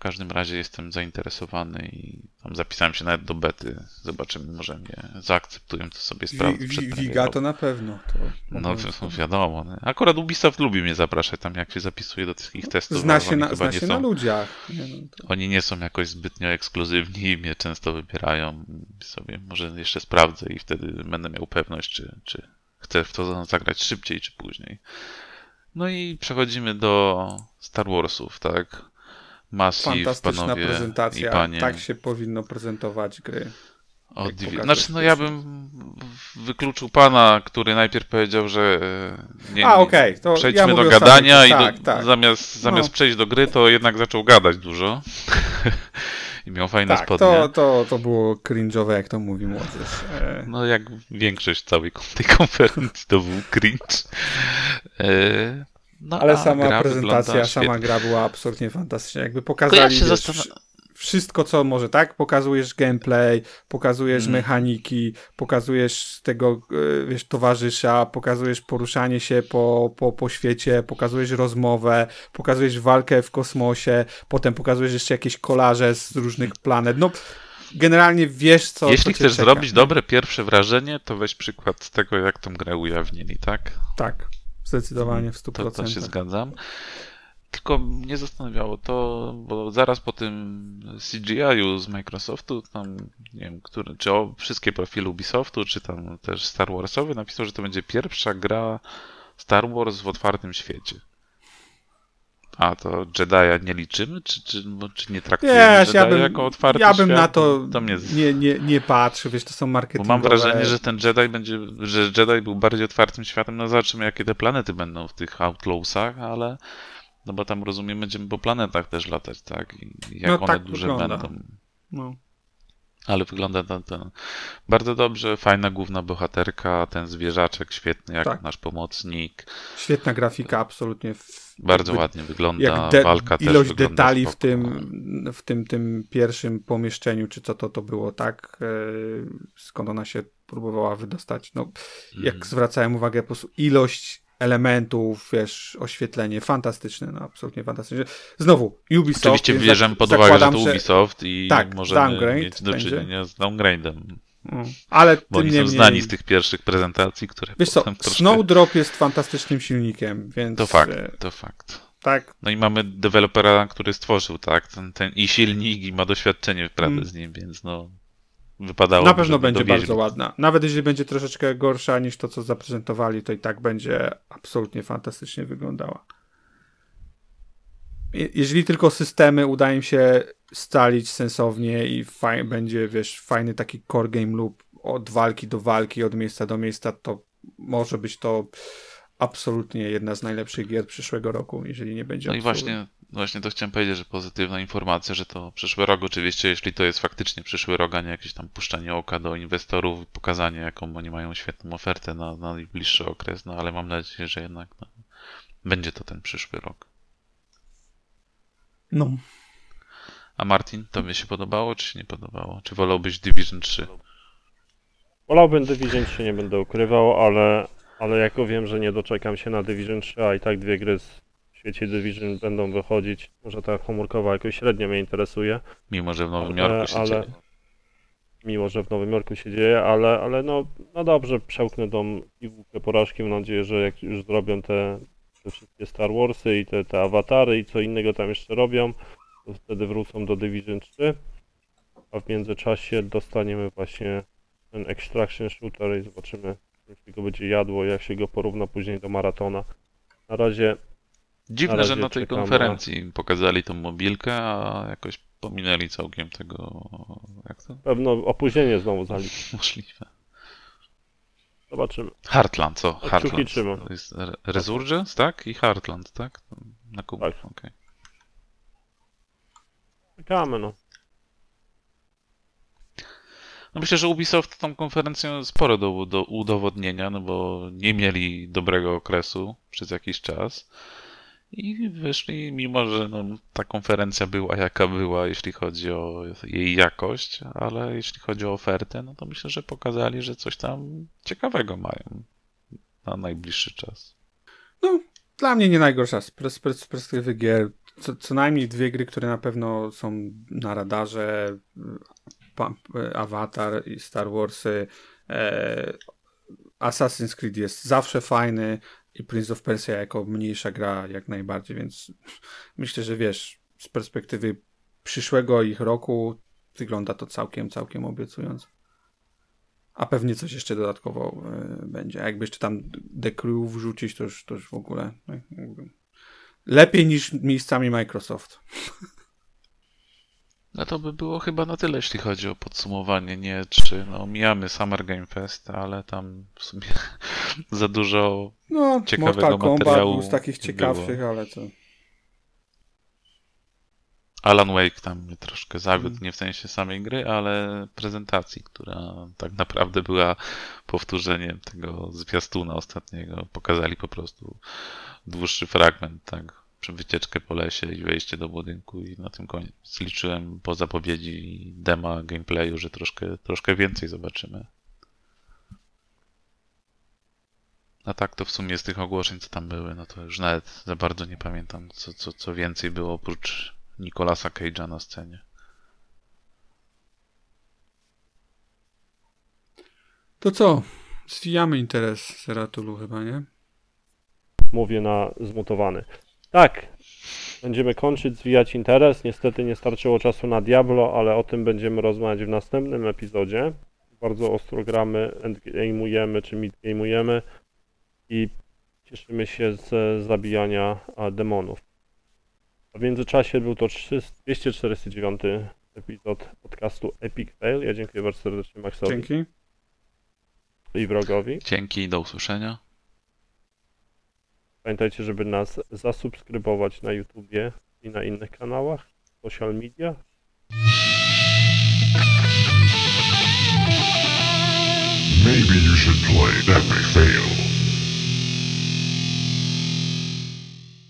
W każdym razie jestem zainteresowany i tam zapisałem się nawet do bety. Zobaczymy, może mnie zaakceptują, to sobie sprawdzę przed Wiga to na pewno. To No wi- wiadomo. nie? Akurat Ubisoft lubi mnie zapraszać tam, jak się zapisuje do tych ich testów. Zna się, na, zna się są- na ludziach. Nie, no, to... oni nie są jakoś zbytnio ekskluzywni i mnie często wybierają. Sobie może jeszcze sprawdzę i wtedy będę miał pewność, czy, czy chcę w to zagrać szybciej, czy później. No i przechodzimy do Star Warsów, tak? Massive, Fantastyczna panowie prezentacja. i panie. Tak się powinno prezentować gry. O, divi- Znaczy, no ja bym wykluczył pana, który najpierw powiedział, że e, nie, A, okej, to przejdźmy ja do gadania i tak, do, tak. zamiast, zamiast No. przejść do gry, to jednak zaczął gadać dużo. I miał fajne Tak, spodnie. to, to, to było cringe'owe, jak to mówi młodzież. E, No jak większość całej tej konferencji to był cringe. E, No, ale sama gra prezentacja, sama gra była absolutnie fantastyczna. Jakby pokazali ja wiesz, wszystko, co może, tak? Pokazujesz gameplay, pokazujesz Mm. mechaniki, pokazujesz tego, e, wiesz, towarzysza, pokazujesz poruszanie się po, po, po świecie, pokazujesz rozmowę, pokazujesz walkę w kosmosie, potem pokazujesz jeszcze jakieś kolaże z różnych planet. No, generalnie wiesz, co. Jeśli co chcesz czeka. zrobić dobre pierwsze wrażenie, to weź przykład z tego, jak tą grę ujawnili, tak? Tak, zdecydowanie w 100%. To, to się zgadzam. Tylko mnie zastanawiało to, bo zaraz po tym CGI-u z Microsoftu, tam nie wiem, który, czy o wszystkie profile Ubisoftu, czy tam też Star Warsowy, napisał, że to będzie pierwsza gra Star Wars w otwartym świecie. A to Jedi'a nie liczymy, czy, czy, bo- czy nie traktujemy Wiesz, Jedi'a ja bym, jako otwarty ja bym świat? na to, to mnie z... nie, nie, nie patrzę, wiesz, to są Bo marketingowe. mam wrażenie, że ten Jedi będzie, że Jedi był bardziej otwartym światem. No zobaczymy, jakie te planety będą w tych Outlawsach, ale no bo tam rozumiem, będziemy po planetach też latać, tak? I jak No one tak duże wygląda. będą. No. Ale wygląda to, to bardzo dobrze, fajna główna bohaterka, ten zwierzaczek świetny, jak Tak. nasz pomocnik. Świetna grafika, absolutnie. W, Bardzo jakby- ładnie wygląda, Jak de- walka też ilość detali w spoko. tym, w tym, tym pierwszym pomieszczeniu, czy co to to było, tak? E, skąd ona się próbowała wydostać. No, jak Mhm. zwracałem uwagę, po prostu ilość elementów, wiesz, oświetlenie, fantastyczne, no absolutnie fantastyczne. Znowu, Ubisoft. Oczywiście bierzemy pod uwagę, że to Ubisoft i Tak, możemy mieć do czynienia z downgrade'em. Mm. Ale Bo oni są znani z tych pierwszych prezentacji, które Wiesz co, troszkę... Snowdrop jest fantastycznym silnikiem, więc To fakt, to fakt. tak, No i mamy dewelopera, który stworzył, tak, ten, ten i silnik, i ma doświadczenie w pracy Mm. z nim, więc no wypadało. na pewno będzie bardzo ładna. Nawet jeśli będzie troszeczkę gorsza niż to, co zaprezentowali, to i tak będzie absolutnie fantastycznie wyglądała. Je- Jeżeli tylko systemy uda im się scalić sensownie i faj, będzie, wiesz, fajny taki core game loop od walki do walki, od miejsca do miejsca, to może być to absolutnie jedna z najlepszych gier przyszłego roku, jeżeli nie będzie No i właśnie, właśnie to chciałem powiedzieć, że pozytywna informacja, że to przyszły rok, oczywiście, jeśli to jest faktycznie przyszły rok, a nie jakieś tam puszczanie oka do inwestorów, pokazanie, jaką oni mają świetną ofertę na, na najbliższy okres, no ale mam nadzieję, że jednak no, będzie to ten przyszły rok. No. A Martin, tobie się podobało, czy się nie podobało? Czy wolałbyś Division 3? Wolałbym Division 3, nie będę ukrywał, ale, ale jako wiem, że nie doczekam się na Division 3, a i tak dwie gry z- w świecie Division będą wychodzić. Może ta komórkowa jakoś średnio mnie interesuje, Mimo, że w Nowym Ale- Jorku się ale- dzieje. mimo że w Nowym Jorku się dzieje, ale, ale no, no dobrze, przełknę tą piwówkę porażki. Mam nadzieję, że jak już zrobią te, te wszystkie Star Warsy i te, te awatary i co innego tam jeszcze robią, to wtedy wrócą do Division 3, a w międzyczasie dostaniemy właśnie ten Extraction Shooter i zobaczymy, jak się go będzie jadło, jak się go porówna później do Maratona. Na razie Dziwne, Na że na tej konferencji pokazali tą mobilkę, a jakoś pominęli całkiem tego. Jak to? pewno opóźnienie znowu zaliczy. Możliwe. Zobaczymy. Heartland, co? Heartland. To jest Re- Resurgence, tak? I Heartland, tak? Na kubu. Tak. okej. Czekamy, no. No myślę, że Ubisoft tą konferencją sporo do, do udowodnienia, no bo nie mieli dobrego okresu przez jakiś czas. I wyszli, mimo że no, ta konferencja była jaka była, jeśli chodzi o jej jakość, ale jeśli chodzi o ofertę, no to myślę, że pokazali, że coś tam ciekawego mają na najbliższy czas. Dla mnie nie najgorsza z, pers- pers- z perspektywy gier. Co, co najmniej dwie gry, które na pewno są na radarze. Avatar i Star Warsy. E, Assassin's Creed jest zawsze fajny i Prince of Persia jako mniejsza gra jak najbardziej, więc myślę, że wiesz, z perspektywy przyszłego ich roku wygląda to całkiem, całkiem obiecująco. A pewnie coś jeszcze dodatkowo y, będzie. A jakby jeszcze tam The Crew wrzucić, to już, to już w ogóle. no, Lepiej niż miejscami Microsoft. No to by było chyba na tyle, jeśli chodzi o podsumowanie. Nie, czy no, mijamy Summer Game Fest, ale tam w sumie za dużo No, Ciekawego Mortal Kombat materiału był z takich było. ciekawszych, ale to. Alan Wake tam mnie troszkę zawiódł, Mm. nie w sensie samej gry, ale prezentacji, która tak naprawdę była powtórzeniem tego zwiastuna ostatniego. Pokazali po prostu dłuższy fragment, tak, wycieczkę po lesie i wejście do budynku i na tym koniec. Liczyłem po zapowiedzi dema gameplayu, że troszkę, troszkę więcej zobaczymy. A tak to w sumie z tych ogłoszeń, co tam były, no to już nawet za bardzo nie pamiętam, co, co, co więcej było oprócz Nicolasa Cage'a na scenie. To co? Zwijamy interes Seratulu chyba, nie? Mówię na zmutowany. Tak, będziemy kończyć, zwijać interes. Niestety nie starczyło czasu na Diablo, ale o tym będziemy rozmawiać w następnym epizodzie. Bardzo ostro gramy, endgame'ujemy czy midgame'ujemy i cieszymy się z zabijania demonów. A w międzyczasie był to 300 249 epizod podcastu Epic Fail. Ja dziękuję bardzo serdecznie Maxowi Dzięki. i wrogowi. Dzięki, do usłyszenia. Pamiętajcie, żeby nas zasubskrybować na YouTubie i na innych kanałach, social media. Maybe you should play Epic Fail.